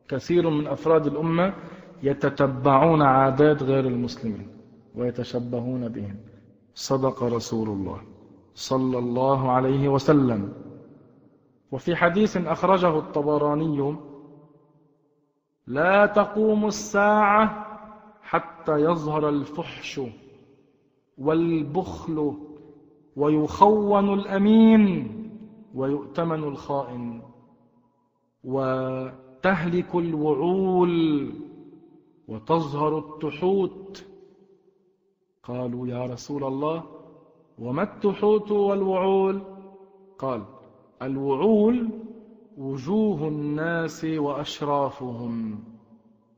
كثير من أفراد الأمة يتتبعون عادات غير المسلمين ويتشبهون بهم. صدق رسول الله صلى الله عليه وسلم. وفي حديث أخرجه الطبراني لا تقوم الساعة حتى يظهر الفحش والبخل ويخون الأمين ويؤتمن الخائن وتهلك الوعول وتظهر التحوت. قالوا يا رسول الله وما التحوت والوعول؟ قال الوعول وجوه الناس وأشرافهم.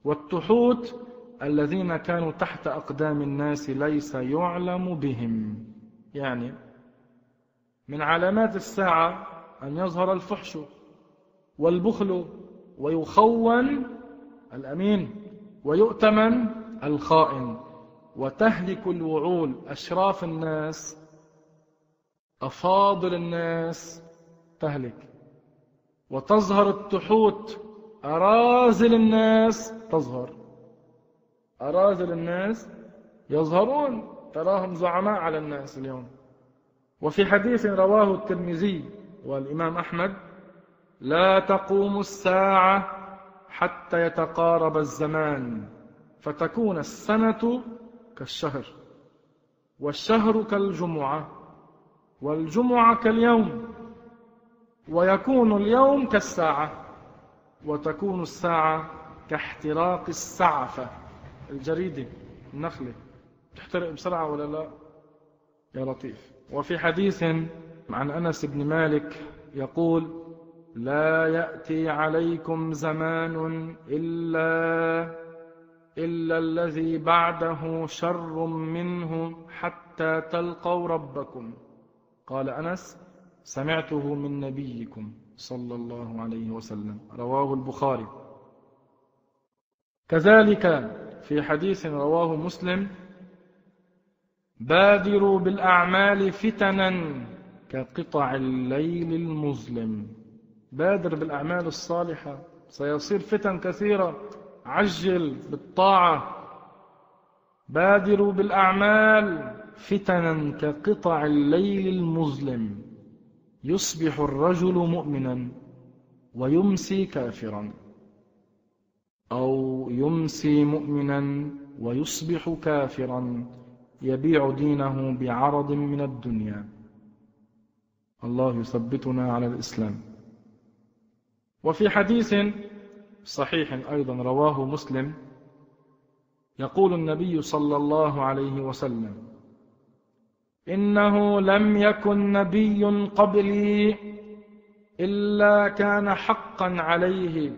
والتحوت الذين كانوا تحت أقدام الناس ليس يعلم بهم. يعني من علامات الساعة أن يظهر الفحش والبخل ويخون الأمين ويؤتمن الخائن وتهلك الوعول. أشراف الناس أفاضل الناس تهلك. وتظهر التحوت. أرازل الناس تظهر. أرازل الناس يظهرون. تراهم زعماء على الناس اليوم. وفي حديث رواه الترمذي والإمام أحمد لا تقوم الساعة حتى يتقارب الزمان فتكون السنة كالشهر والشهر كالجمعة والجمعة كاليوم. ويكون اليوم كالساعة وتكون الساعة كاحتراق السعفة. الجريدة النخلة تحترق بسرعة ولا لا؟ يا لطيف. وفي حديث عن أنس بن مالك يقول لا يأتي عليكم زمان إلا إلا الذي بعده شر منه حتى تلقوا ربكم. قال أنس سمعته من نبيكم صلى الله عليه وسلم. رواه البخاري. كذلك في حديث رواه مسلم بادروا بالأعمال فتنا كقطع الليل المظلم. بادر بالأعمال الصالحة. سيصير فتن كثيرة. عجل بالطاعة. بادروا بالأعمال فتنا كقطع الليل المظلم. يصبح الرجل مؤمنا ويمسي كافرا أو يمسي مؤمنا ويصبح كافرا يبيع دينه بعرض من الدنيا. الله يثبتنا على الإسلام. وفي حديث صحيح أيضا رواه مسلم يقول النبي صلى الله عليه وسلم إنه لم يكن نبي قبلي إلا كان حقا عليه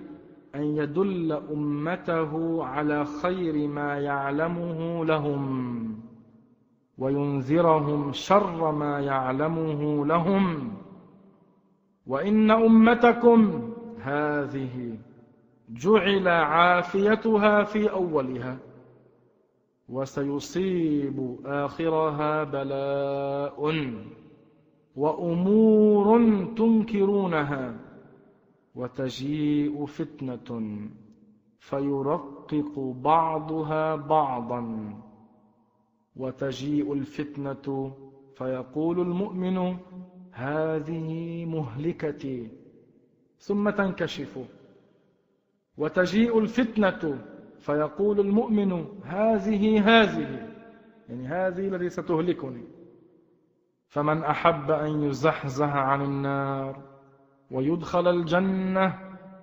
أن يدل أمته على خير ما يعلمه لهم وينذرهم شر ما يعلمه لهم. وإن أمتكم هذه جعل عافيتها في أولها. وسيصيب آخرها بلاء وأمور تنكرونها وتجيء فتنة فيرقق بعضها بعضا وتجيء الفتنة فيقول المؤمن هذه مهلكتي ثم تنكشف وتجيء الفتنة فيقول المؤمن هذه هذه يعني هذه التي ستهلكني. فمن أحب أن يزحزح عن النار ويدخل الجنة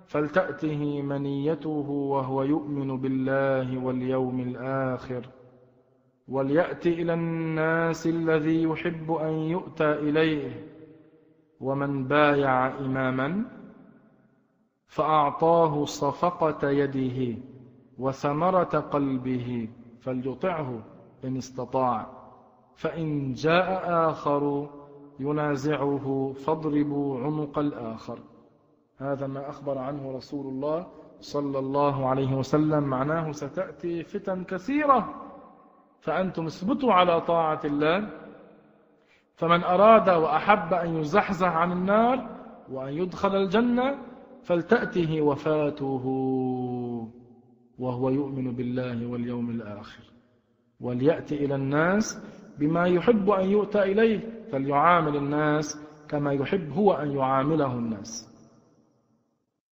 فلتأته منيته وهو يؤمن بالله واليوم الآخر. وليأت إلى الناس الذي يحب أن يؤتى إليه. ومن بايع إماما فأعطاه صفقة يده. وثمرة قلبه فليطعه إن استطاع. فإن جاء آخر ينازعه فاضربوا عنق الآخر. هذا ما أخبر عنه رسول الله صلى الله عليه وسلم. معناه ستأتي فتن كثيرة. فأنتم اثبتوا على طاعة الله. فمن أراد وأحب أن يزحزح عن النار وأن يدخل الجنة فلتأته وفاته. وهو يؤمن بالله واليوم الآخر. وليأتي إلى الناس بما يحب أن يؤتى إليه فليعامل الناس كما يحب هو أن يعامله الناس.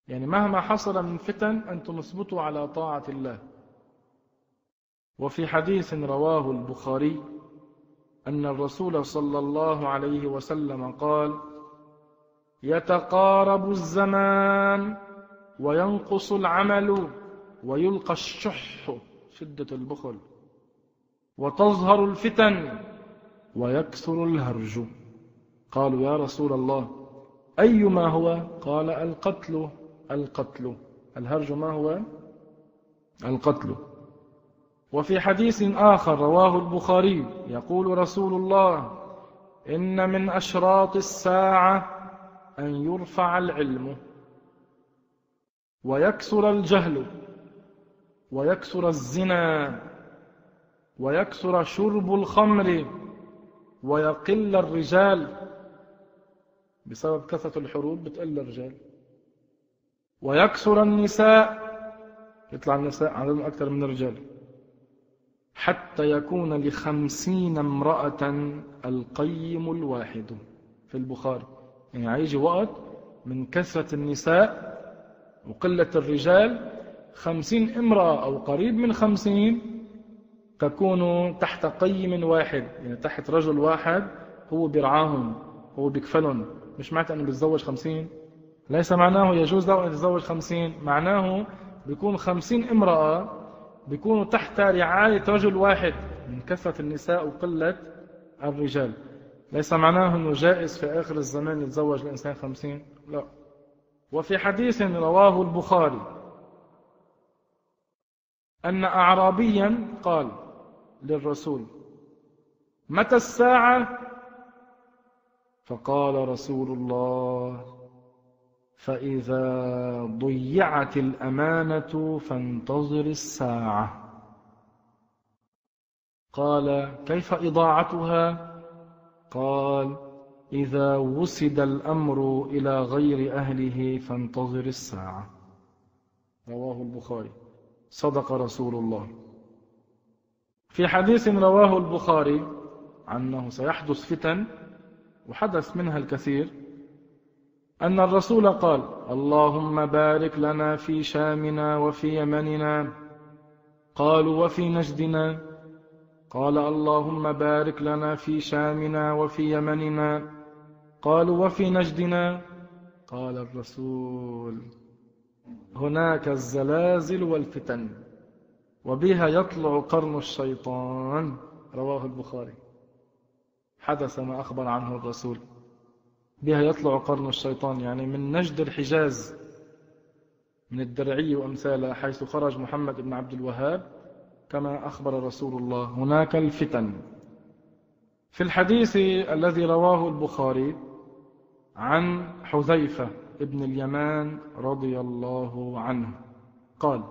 يعني مهما حصل من فتن أنتم اثبتوا على طاعة الله. وفي حديث رواه البخاري أن الرسول صلى الله عليه وسلم قال يتقارب الزمان وينقص العمل. ويلقى الشح شدة البخل وتظهر الفتن ويكثر الهرج. قالوا يا رسول الله أيما هو؟ قال القتل القتل. الهرج ما هو؟ القتل. وفي حديث آخر رواه البخاري يقول رسول الله إن من أشراط الساعة أن يرفع العلم ويكثر الجهل. ويكثر الزنا ويكثر شرب الخمر ويقل الرجال. بسبب كثرة الحروب بتقل الرجال. ويكثر النساء يطلع النساء عددهم أكثر من الرجال. حتى يكون لخمسين امرأة القيم الواحد. في البخاري يعني هيجي وقت من كثرة النساء وقلة الرجال خمسين امرأة أو قريب من خمسين تكون تحت قيم واحد يعني تحت رجل واحد هو بيرعاهم هو بيكفلهم. مش معناته أنه بيتزوج خمسين؟ ليس معناه يجوز له أن يتزوج خمسين. معناه بيكون خمسين امرأة بيكونوا تحت رعاية رجل واحد من كثرة النساء وقلة الرجال. ليس معناه أنه جائز في آخر الزمان يتزوج الإنسان خمسين؟ لا. وفي حديث رواه البخاري. أن أعرابيا قال للرسول متى الساعة؟ فقال رسول الله فإذا ضيعت الأمانة فانتظر الساعة. قال كيف إضاعتها؟ قال إذا وسد الأمر إلى غير أهله فانتظر الساعة. رواه البخاري. صدق رسول الله. في حديث رواه البخاري عنه سيحدث فتن وحدث منها الكثير أن الرسول قال اللهم بارك لنا في شامنا وفي يمننا. قالوا وفي نجدنا؟ قال اللهم بارك لنا في شامنا وفي يمننا. قالوا وفي نجدنا؟ قال الرسول هناك الزلازل والفتن وبها يطلع قرن الشيطان. رواه البخاري. حدث ما أخبر عنه الرسول. بها يطلع قرن الشيطان يعني من نجد الحجاز من الدرعي وأمثالها حيث خرج محمد بن عبد الوهاب كما أخبر رسول الله. هناك الفتن. في الحديث الذي رواه البخاري عن حذيفة ابن اليمان رضي الله عنه. قال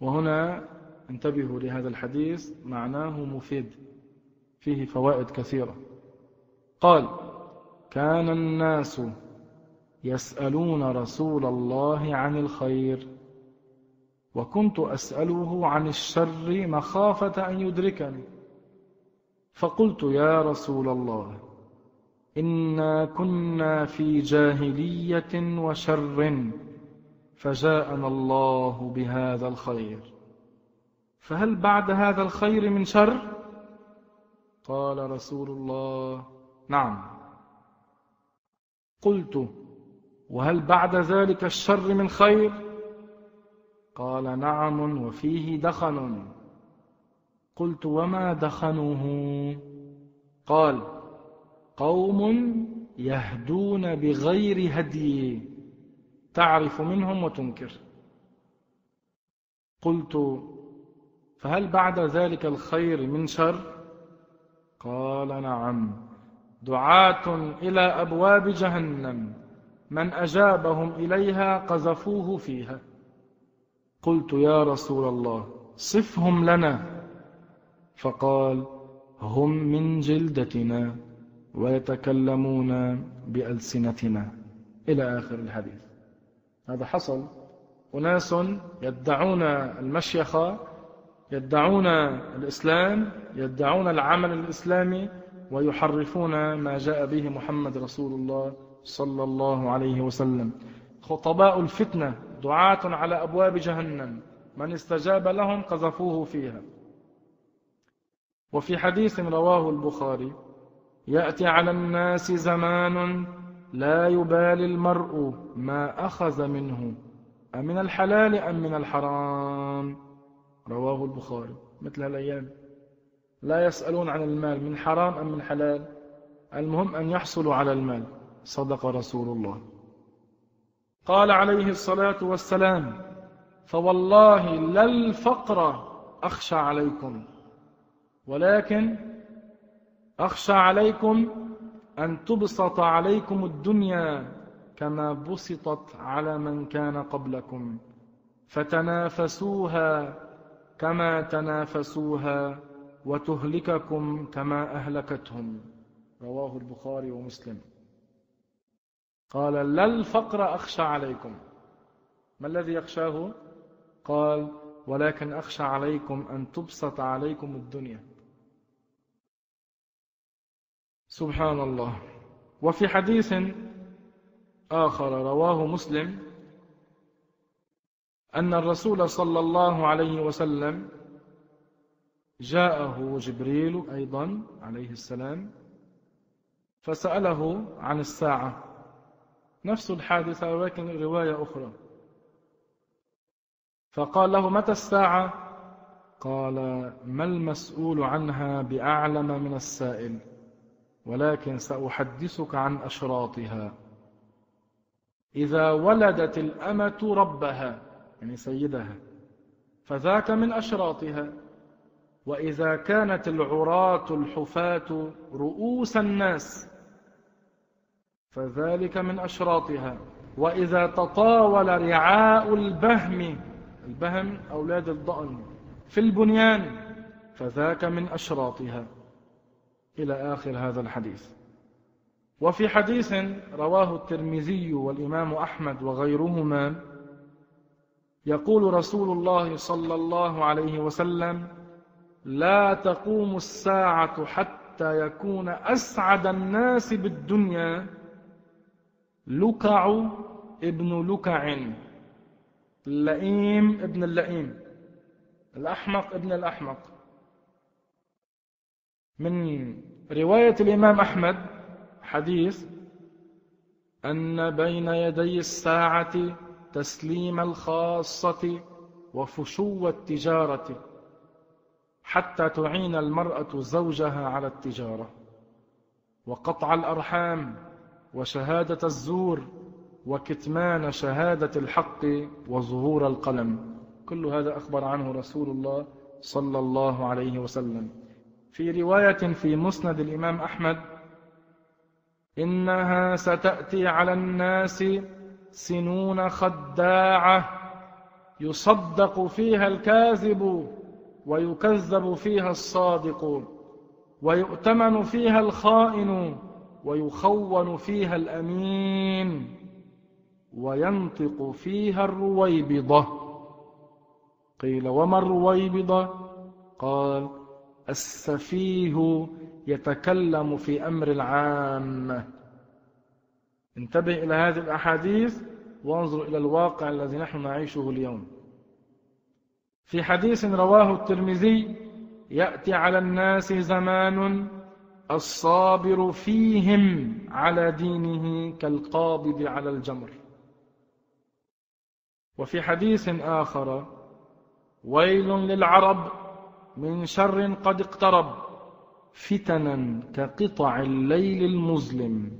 وهنا انتبهوا لهذا الحديث معناه مفيد فيه فوائد كثيرة. قال كان الناس يسألون رسول الله عن الخير وكنت أسأله عن الشر مخافة أن يدركني فقلت يا رسول الله إنا كنا في جاهلية وشر فجاءنا الله بهذا الخير فهل بعد هذا الخير من شر؟ قال رسول الله نعم قلت وهل بعد ذلك الشر من خير؟ قال نعم وفيه دخن قلت وما دخنه قال قوم يهدون بغير هدي. تعرف منهم وتنكر. قلت فهل بعد ذلك الخير من شر؟ قال نعم. دعاة إلى أبواب جهنم. من أجابهم إليها قذفوه فيها. قلت يا رسول الله صفهم لنا. فقال هم من جلدتنا. ويتكلمون بألسنتنا. إلى آخر الحديث. هذا حصل. أناس يدعون المشيخة يدعون الإسلام يدعون العمل الإسلامي ويحرفون ما جاء به محمد رسول الله صلى الله عليه وسلم. خطباء الفتنة دعاة على أبواب جهنم. من استجاب لهم قذفوه فيها. وفي حديث رواه البخاري يأتي على الناس زمان لا يبالي المرء ما أخذ منه. أمن الحلال أم من الحرام؟ رواه البخاري. مثل الأيام لا يسألون عن المال من حرام أم من حلال. المهم أن يحصلوا على المال. صدق رسول الله. قال عليه الصلاة والسلام فوالله لا الفقر أخشى عليكم ولكن أخشى عليكم أن تبسط عليكم الدنيا كما بسطت على من كان قبلكم. فتنافسوها كما تنافسوها وتهلككم كما أهلكتهم. رواه البخاري ومسلم. قال لا الفقر أخشى عليكم. ما الذي يخشاه؟ قال ولكن أخشى عليكم أن تبسط عليكم الدنيا. سبحان الله. وفي حديث آخر رواه مسلم أن الرسول صلى الله عليه وسلم جاءه جبريل أيضا عليه السلام فسأله عن الساعة. نفس الحادثة ولكن رواية أخرى. فقال له متى الساعة؟ قال ما المسؤول عنها بأعلم من السائل. ولكن سأحدثك عن أشراطها. إذا ولدت الأمة ربها يعني سيدها فذاك من أشراطها. وإذا كانت العراة الحفاة رؤوس الناس فذلك من أشراطها. وإذا تطاول رعاء البهم البهم أولاد الضأن في البنيان فذاك من أشراطها. إلى آخر هذا الحديث. وفي حديث رواه الترمذي والإمام أحمد وغيرهما يقول رسول الله صلى الله عليه وسلم لا تقوم الساعة حتى يكون أسعد الناس بالدنيا لكع ابن لكع اللئيم ابن اللئيم الأحمق ابن الأحمق من رواية الإمام أحمد حديث أن بين يدي الساعة تسليم الخاصة وفشو التجارة حتى تعين المرأة زوجها على التجارة وقطع الأرحام وشهادة الزور وكتمان شهادة الحق وظهور القلم كل هذا أخبر عنه رسول الله صلى الله عليه وسلم في رواية في مسند الإمام أحمد إنها ستأتي على الناس سنون خداعة يصدق فيها الكاذب ويكذب فيها الصادق ويؤتمن فيها الخائن ويخون فيها الأمين وينطق فيها الرويبضة. قيل وما الرويبضة؟ قال السفيه يتكلم في أمر العامة انتبه إلى هذه الأحاديث وانظر إلى الواقع الذي نحن نعيشه اليوم. في حديث رواه الترمذي يأتي على الناس زمان الصابر فيهم على دينه كالقابض على الجمر. وفي حديث آخر ويل للعرب من شر قد اقترب فتنا كقطع الليل المظلم.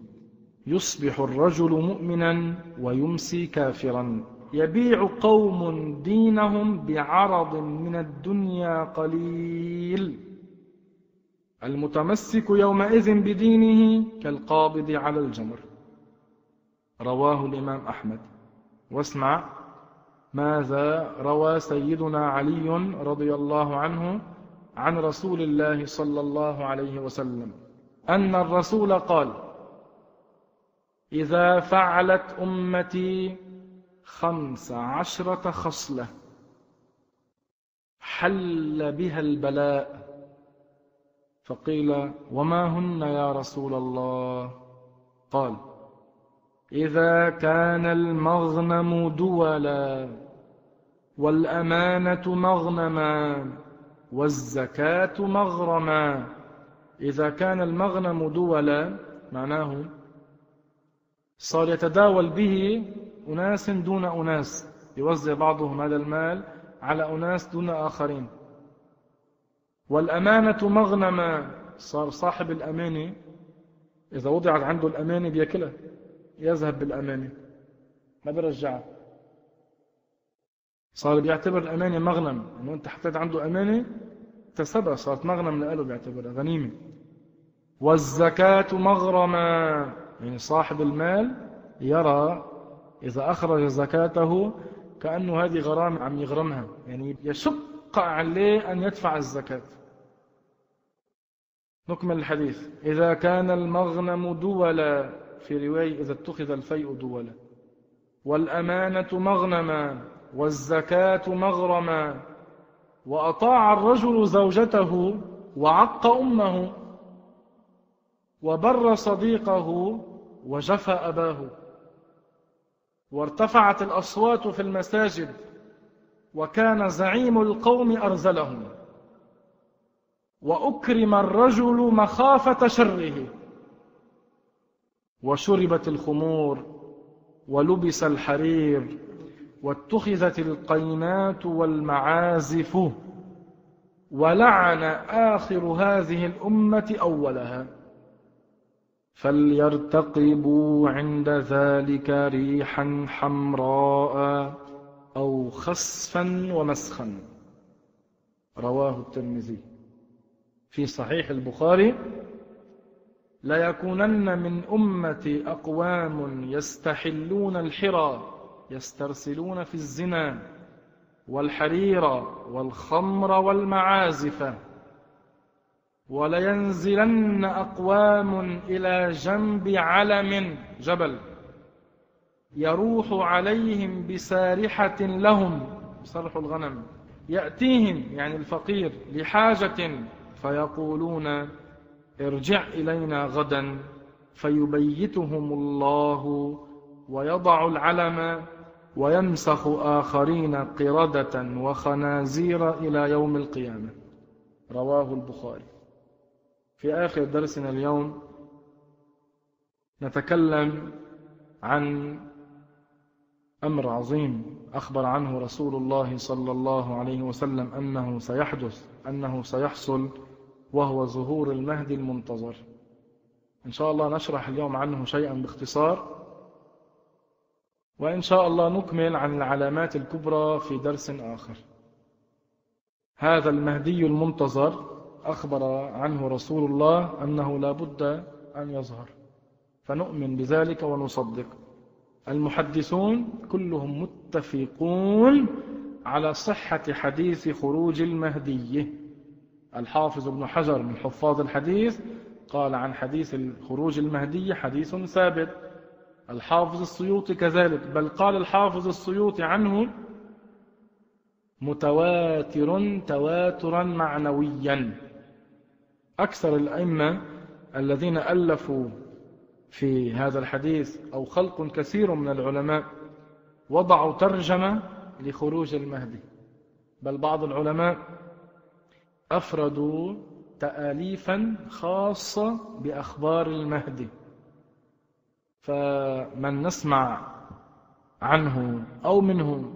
يصبح الرجل مؤمنا ويمسي كافرا. يبيع قوم دينهم بعرض من الدنيا قليل. المتمسك يومئذ بدينه كالقابض على الجمر. رواه الإمام أحمد. واسمع ماذا روى سيدنا علي رضي الله عنه عن رسول الله صلى الله عليه وسلم أن الرسول قال إذا فعلت أمتي خمس عشرة خصلة حل بها البلاء. فقيل وما هن يا رسول الله؟ قال إذا كان المغنم دولا والأمانة مغنما والزكاة مغرما. إذا كان المغنم دولا معناه صار يتداول به أناس دون أناس يوزع بعضهم هذا المال على أناس دون آخرين. والأمانة مغنما صار صاحب الأمانة إذا وضعت عنده الأمانة بيأكلها يذهب بالأمانة ما برجعها صار بيعتبر الأمانة مغنم. إنه أنت حطيت عنده أمانة اكتسبها صارت مغنم لأله بيعتبرها غنيمة. والزكاة مغرما. يعني صاحب المال يرى إذا أخرج زكاته كأنه هذه غرام عم يغرمها. يعني يشق عليه أن يدفع الزكاة. نكمل الحديث. إذا كان المغنم دولا في رواية إذا اتخذ الفيء دولا. والأمانة مغنما. والزكاة مغرما وأطاع الرجل زوجته وعق أمه وبر صديقه وجفى أباه. وارتفعت الأصوات في المساجد وكان زعيم القوم أرزلهم. وأكرم الرجل مخافة شره. وشربت الخمور ولبس الحرير. واتخذت القينات والمعازف ولعن آخر هذه الأمة أولها. فليرتقبوا عند ذلك ريحا حمراء أو خسفا ومسخا. رواه الترمذي. في صحيح البخاري ليكونن من أمتي أقوام يستحلون الحرى يسترسلون في الزنا والحرير والخمر والمعازف ولينزلن أقوام إلى جنب علم. جبل. يروح عليهم بسارحة لهم. صرح الغنم. يأتيهم يعني الفقير لحاجة فيقولون ارجع إلينا غدا. فيبيتهم الله ويضع العلم ويمسخ آخرين قردة وخنازير إلى يوم القيامة. رواه البخاري. في آخر درسنا اليوم نتكلم عن أمر عظيم أخبر عنه رسول الله صلى الله عليه وسلم أنه سيحدث أنه سيحصل وهو ظهور المهدي المنتظر. إن شاء الله نشرح اليوم عنه شيئا باختصار. وإن شاء الله نكمل عن العلامات الكبرى في درس آخر. هذا المهدي المنتظر أخبر عنه رسول الله أنه لا بد أن يظهر. فنؤمن بذلك ونصدق. المحدثون كلهم متفقون على صحة حديث خروج المهدي. الحافظ ابن حجر من حفاظ الحديث قال عن حديث خروج المهدي حديث ثابت. الحافظ السيوطي كذلك بل قال الحافظ السيوطي عنه متواتر تواترا معنويا. أكثر الأئمة الذين ألفوا في هذا الحديث أو خلق كثير من العلماء وضعوا ترجمة لخروج المهدي بل بعض العلماء أفردوا تآليفا خاصة بأخبار المهدي. فمن نسمع عنه أو منه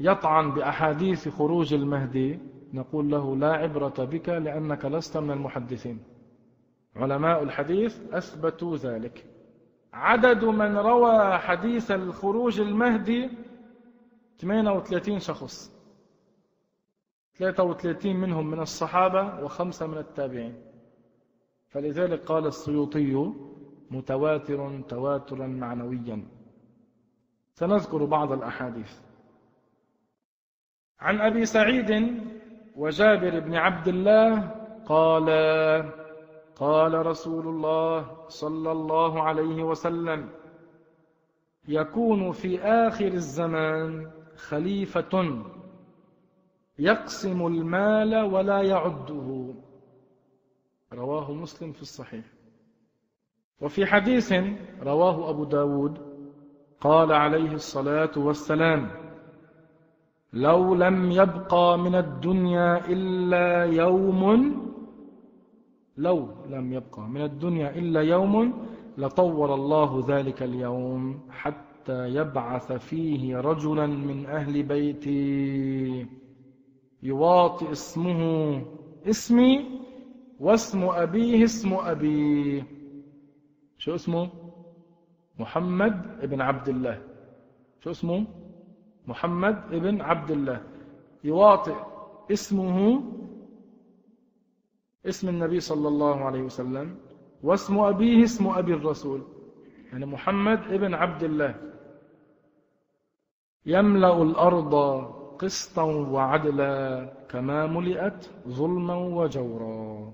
يطعن بأحاديث خروج المهدي نقول له لا عبرة بك لأنك لست من المحدثين. علماء الحديث أثبتوا ذلك. عدد من روى حديث الخروج المهدي 38 شخص. 33 منهم من الصحابة وخمسة من التابعين. فلذلك قال السيوطي متواتر تواترا معنويا. سنذكر بعض الأحاديث. عن أبي سعيد وجابر بن عبد الله قال قال رسول الله صلى الله عليه وسلم يكون في آخر الزمان خليفة يقسم المال ولا يعده. رواه مسلم في الصحيح. وفي حديث رواه أبو داود قال عليه الصلاة والسلام لو لم يبقى من الدنيا إلا يوم لو لم يبقى من الدنيا إلا يوم لطور الله ذلك اليوم حتى يبعث فيه رجلا من أهل بيتي يواطئ اسمه اسمي واسم أبيه اسم أبيه شو اسمه؟ محمد ابن عبد الله. شو اسمه؟ محمد ابن عبد الله. يواطئ اسمه اسم النبي صلى الله عليه وسلم واسم أبيه اسم أبي الرسول. يعني محمد ابن عبد الله. يملأ الأرض قسطا وعدلا كما ملئت ظلما وجورا.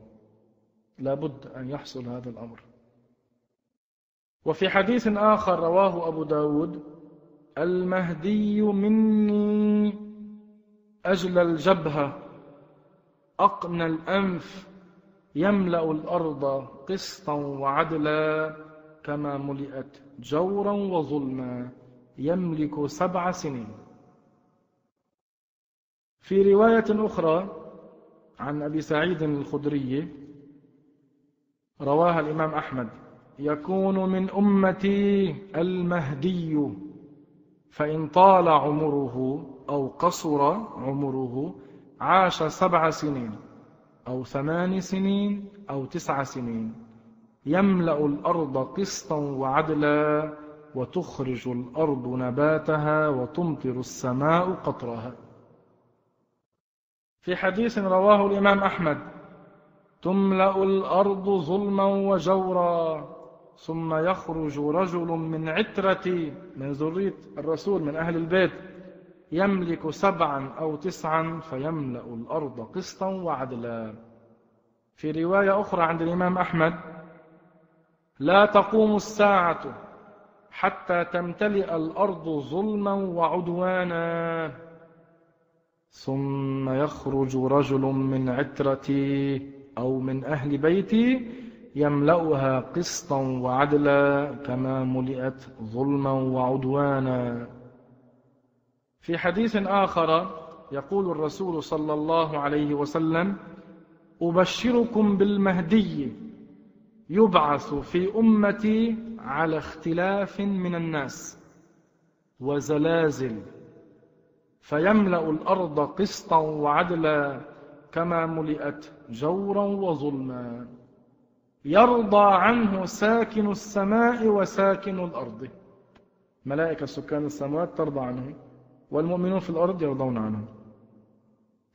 لابد أن يحصل هذا الأمر. وفي حديث آخر رواه أبو داود المهدي مني أجل الجبهة أقنى الأنف يملأ الأرض قسطا وعدلا كما ملئت جورا وظلما يملك سبع سنين. في رواية أخرى عن أبي سعيد الخدري رواها الإمام أحمد. يكون من أمتي المهدي فإن طال عمره أو قصر عمره عاش سبع سنين أو ثمان سنين أو تسع سنين. يملأ الأرض قسطا وعدلا وتخرج الأرض نباتها وتمطر السماء قطرها. في حديث رواه الإمام أحمد تملأ الأرض ظلما وجورا. ثم يخرج رجل من عترة من ذرية الرسول من أهل البيت يملك سبعا أو تسعا فيملأ الأرض قسطا وعدلا. في رواية أخرى عند الإمام أحمد لا تقوم الساعة حتى تمتلئ الأرض ظلما وعدوانا. ثم يخرج رجل من عترتي أو من أهل بيتي يملأها قسطا وعدلا كما ملئت ظلما وعدوانا. في حديث آخر يقول الرسول صلى الله عليه وسلم أبشركم بالمهدي يبعث في أمتي على اختلاف من الناس وزلازل فيملأ الأرض قسطا وعدلا كما ملئت جورا وظلما. يرضى عنه ساكن السماء وساكن الأرض. ملائكة سكان السماوات ترضى عنه والمؤمنون في الأرض يرضون عنه.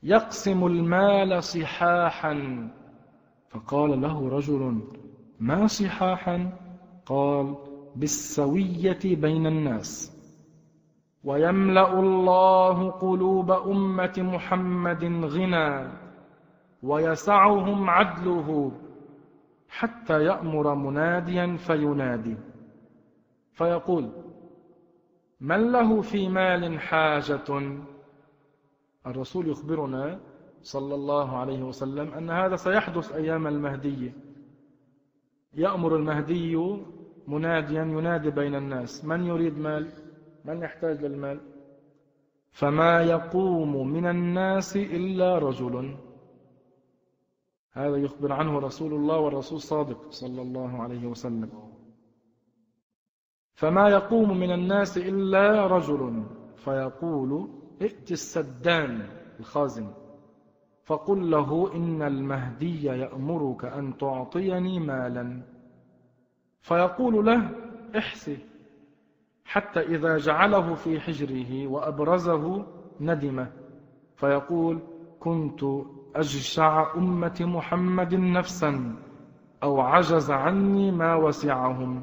يقسم المال صحاحا. فقال له رجل ما صحاحا؟ قال بالسوية بين الناس. ويملأ الله قلوب أمة محمد غنى ويسعهم عدله. حتى يأمر مناديا فينادي. فيقول من له في مال حاجة؟ الرسول يخبرنا صلى الله عليه وسلم أن هذا سيحدث أيام المهدي. يأمر المهدي مناديا ينادي بين الناس من يريد مال؟ من يحتاج للمال؟ فما يقوم من الناس إلا رجل. هذا يخبر عنه رسول الله والرسول صادق صلى الله عليه وسلم. فما يقوم من الناس إلا رجل فيقول ائت السدان الخازن فقل له إن المهدي يأمرك أن تعطيني مالا. فيقول له احسي حتى إذا جعله في حجره وأبرزه ندم فيقول كنت أجشع أمة محمد نفسا أو عجز عني ما وسعهم.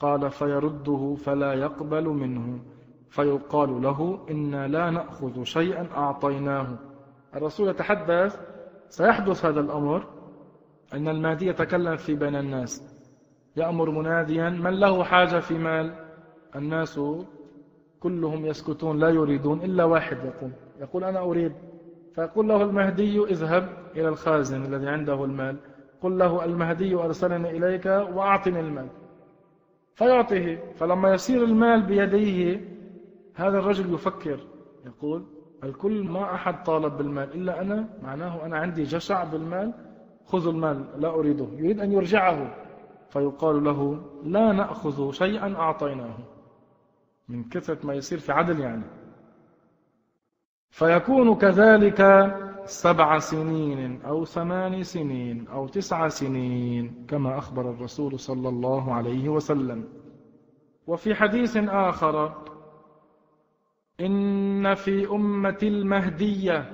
قال فيرده فلا يقبل منه. فيقال له إنا لا نأخذ شيئا أعطيناه. الرسول يتحدث سيحدث هذا الأمر؟ أن المهدي يتكلم في بين الناس. يأمر مناديا من له حاجة في مال؟ الناس كلهم يسكتون لا يريدون إلا واحد يقول يقول أنا أريد فيقول له المهدي اذهب إلى الخازن الذي عنده المال. قل له المهدي أرسلني إليك وأعطني المال. فيعطيه فلما يصير المال بيديه هذا الرجل يفكر يقول الكل ما أحد طالب بالمال إلا أنا معناه أنا عندي جشع بالمال خذوا المال لا أريده. يريد أن يرجعه. فيقال له لا نأخذ شيئا أعطيناه. من كثرة ما يصير في عدل يعني. فيكون كذلك سبع سنين أو ثمان سنين أو تسع سنين كما أخبر الرسول صلى الله عليه وسلم. وفي حديث آخر إن في أمة المهدية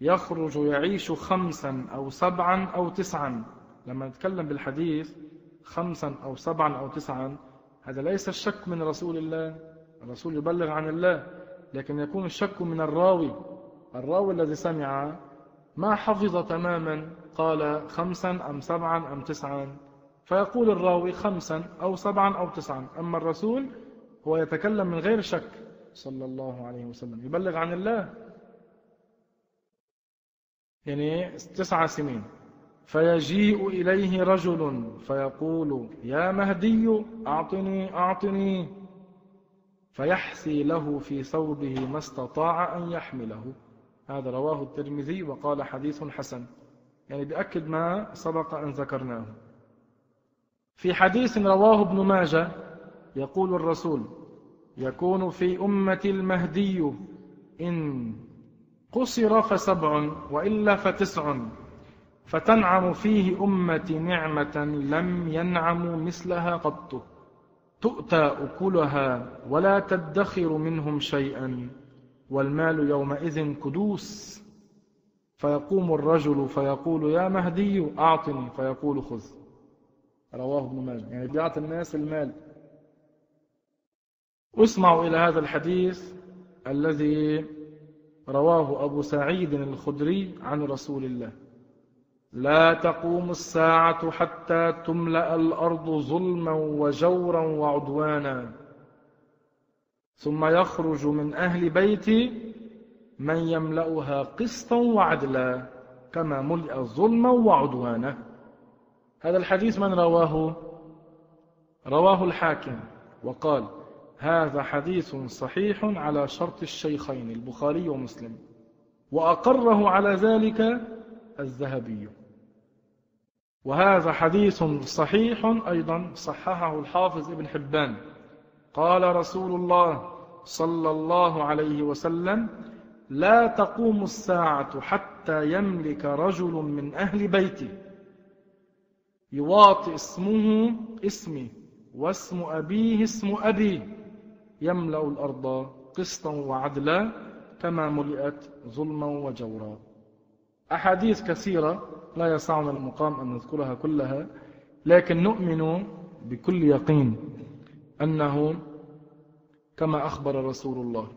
يخرج يعيش خمسا أو سبعا أو تسعا. لما نتكلم بالحديث خمسا أو سبعا أو تسعا هذا ليس الشك من رسول الله. الرسول يبلغ عن الله. لكن يكون الشك من الراوي. الراوي الذي سمع ما حفظ تماما قال خمسا أم سبعا أم تسعا. فيقول الراوي خمسا أو سبعا أو تسعا. أما الرسول هو يتكلم من غير شك. صلى الله عليه وسلم. يبلغ عن الله. يعني تسع سنين. فيجيء إليه رجل فيقول يا مهدي أعطني أعطني فيحثي له في ثوبه ما استطاع أن يحمله. هذا رواه الترمذي وقال حديث حسن. يعني بأكد ما سبق أن ذكرناه. في حديث رواه ابن ماجه يقول الرسول يكون في أمة المهدي إن قصر فسبع وإلا فتسع فتنعم فيه أمة نعمة لم ينعم مثلها قط. تؤتى أكلها ولا تدخر منهم شيئا والمال يومئذ كدوس. فيقوم الرجل فيقول يا مهدي أعطني فيقول خذ. رواه ابن ماجه. يعني بيعطي الناس المال. اسمعوا إلى هذا الحديث الذي رواه أبو سعيد الخدري عن رسول الله. لا تقوم الساعة حتى تملأ الأرض ظلما وجورا وعدوانا. ثم يخرج من أهل بيتي من يملأها قسطا وعدلا كما ملئ ظلما وعدوانا. هذا الحديث من رواه؟ رواه الحاكم. وقال هذا حديث صحيح على شرط الشيخين البخاري ومسلم. وأقره على ذلك الذهبي. وهذا حديث صحيح أيضا صححه الحافظ ابن حبان. قال رسول الله صلى الله عليه وسلم لا تقوم الساعة حتى يملك رجل من أهل بيتي. يواطئ اسمه اسمي واسم أبيه اسم أبي. يملأ الأرض قسطا وعدلا كما ملئت ظلما وجورا. أحاديث كثيرة لا يسعنا المقام أن نذكرها كلها لكن نؤمن بكل يقين أنه كما أخبر رسول الله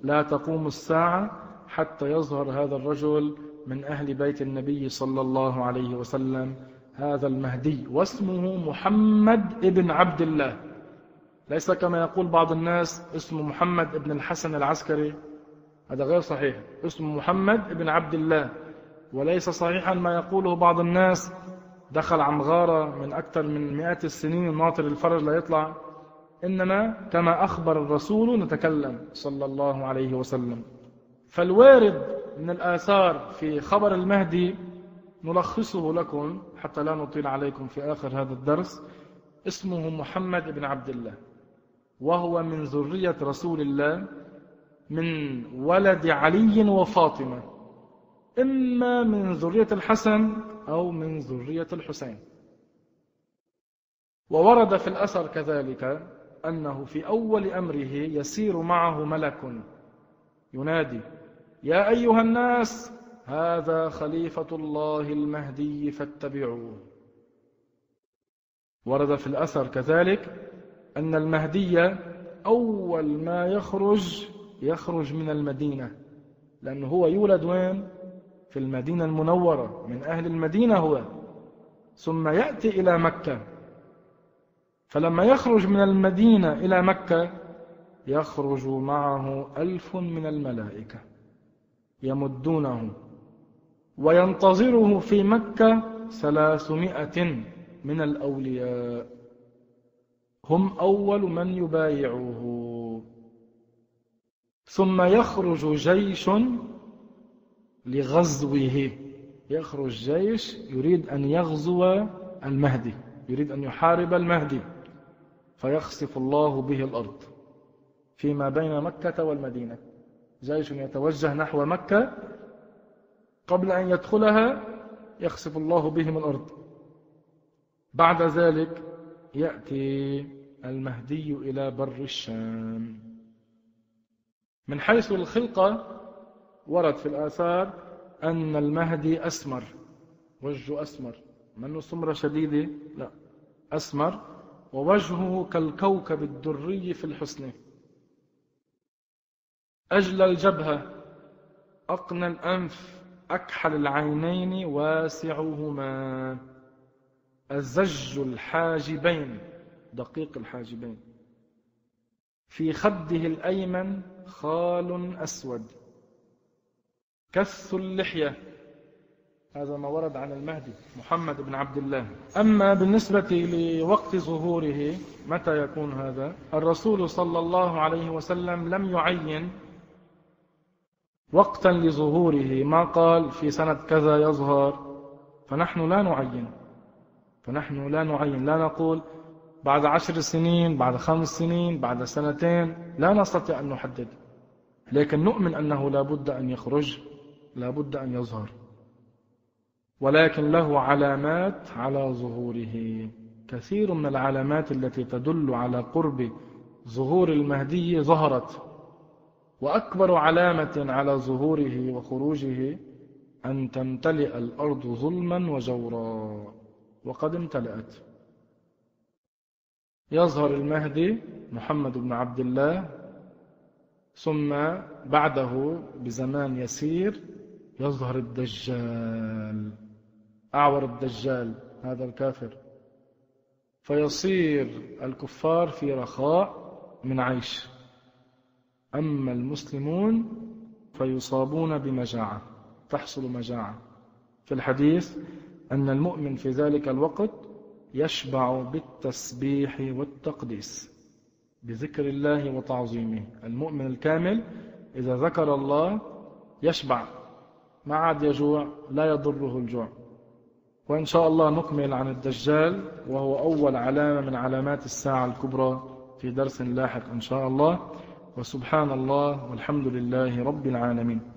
لا تقوم الساعة حتى يظهر هذا الرجل من أهل بيت النبي صلى الله عليه وسلم هذا المهدي واسمه محمد ابن عبد الله. ليس كما يقول بعض الناس اسمه محمد ابن الحسن العسكري هذا غير صحيح اسمه محمد ابن عبد الله. وليس صحيحا ما يقوله بعض الناس دخل عن غارة من أكثر من مئات السنين ناطر الفرج لا يطلع. إنما كما أخبر الرسول نتكلم صلى الله عليه وسلم. فالوارد من الآثار في خبر المهدي نلخصه لكم حتى لا نطيل عليكم في آخر هذا الدرس. اسمه محمد بن عبد الله وهو من ذرية رسول الله من ولد علي وفاطمة. إما من ذرية الحسن أو من ذرية الحسين وورد في الأثر كذلك أنه في أول أمره يسير معه ملك ينادي يا أيها الناس هذا خليفة الله المهدي فاتبعوه ورد في الأثر كذلك أن المهدي أول ما يخرج يخرج من المدينة لأنه هو يولد وين؟ في المدينة المنورة من أهل المدينة هو ثم يأتي إلى مكة. فلما يخرج من المدينة إلى مكة يخرج معه ألف من الملائكة يمدونه وينتظره في مكة ثلاثمائة من الأولياء. هم أول من يبايعوه. ثم يخرج جيش لغزوه. يخرج جيش يريد أن يغزو المهدي يريد أن يحارب المهدي فيخسف الله به الأرض. فيما بين مكة والمدينة. جيش يتوجه نحو مكة. قبل أن يدخلها يخسف الله بهم الأرض. بعد ذلك يأتي المهدي إلى بر الشام. من حيث الخلقة ورد في الآثار أن المهدي أسمر وجهه أسمر. منه سمرة شديدة؟ لا. أسمر ووجهه كالكوكب الدري في الحسن. أجل الجبهة أقنى الأنف أكحل العينين واسعهما. الزج الحاجبين دقيق الحاجبين. في خده الأيمن خال أسود. كث اللحية. هذا ما ورد عن المهدي محمد بن عبد الله. أما بالنسبة لوقت ظهوره متى يكون هذا؟ الرسول صلى الله عليه وسلم لم يعين وقتا لظهوره. ما قال؟ في سنة كذا يظهر. فنحن لا نعين. فنحن لا نعين. لا نقول بعد عشر سنين بعد خمس سنين بعد سنتين. لا نستطيع أن نحدد. لكن نؤمن أنه لا بد أن يخرج. لا بد أن يظهر. ولكن له علامات على ظهوره. كثير من العلامات التي تدل على قرب ظهور المهدي ظهرت. وأكبر علامة على ظهوره وخروجه أن تمتلئ الأرض ظلما وجورا. وقد امتلأت. يظهر المهدي محمد بن عبد الله ثم بعده بزمان يسير يظهر الدجال أعور الدجال هذا الكافر. فيصير الكفار في رخاء من عيش. أما المسلمون فيصابون بمجاعة تحصل مجاعة. في الحديث أن المؤمن في ذلك الوقت يشبع بالتسبيح والتقديس بذكر الله وتعظيمه. المؤمن الكامل إذا ذكر الله يشبع ما عاد يجوع لا يضره الجوع. وإن شاء الله نكمل عن الدجال وهو أول علامة من علامات الساعة الكبرى في درس لاحق إن شاء الله. وسبحان الله والحمد لله رب العالمين.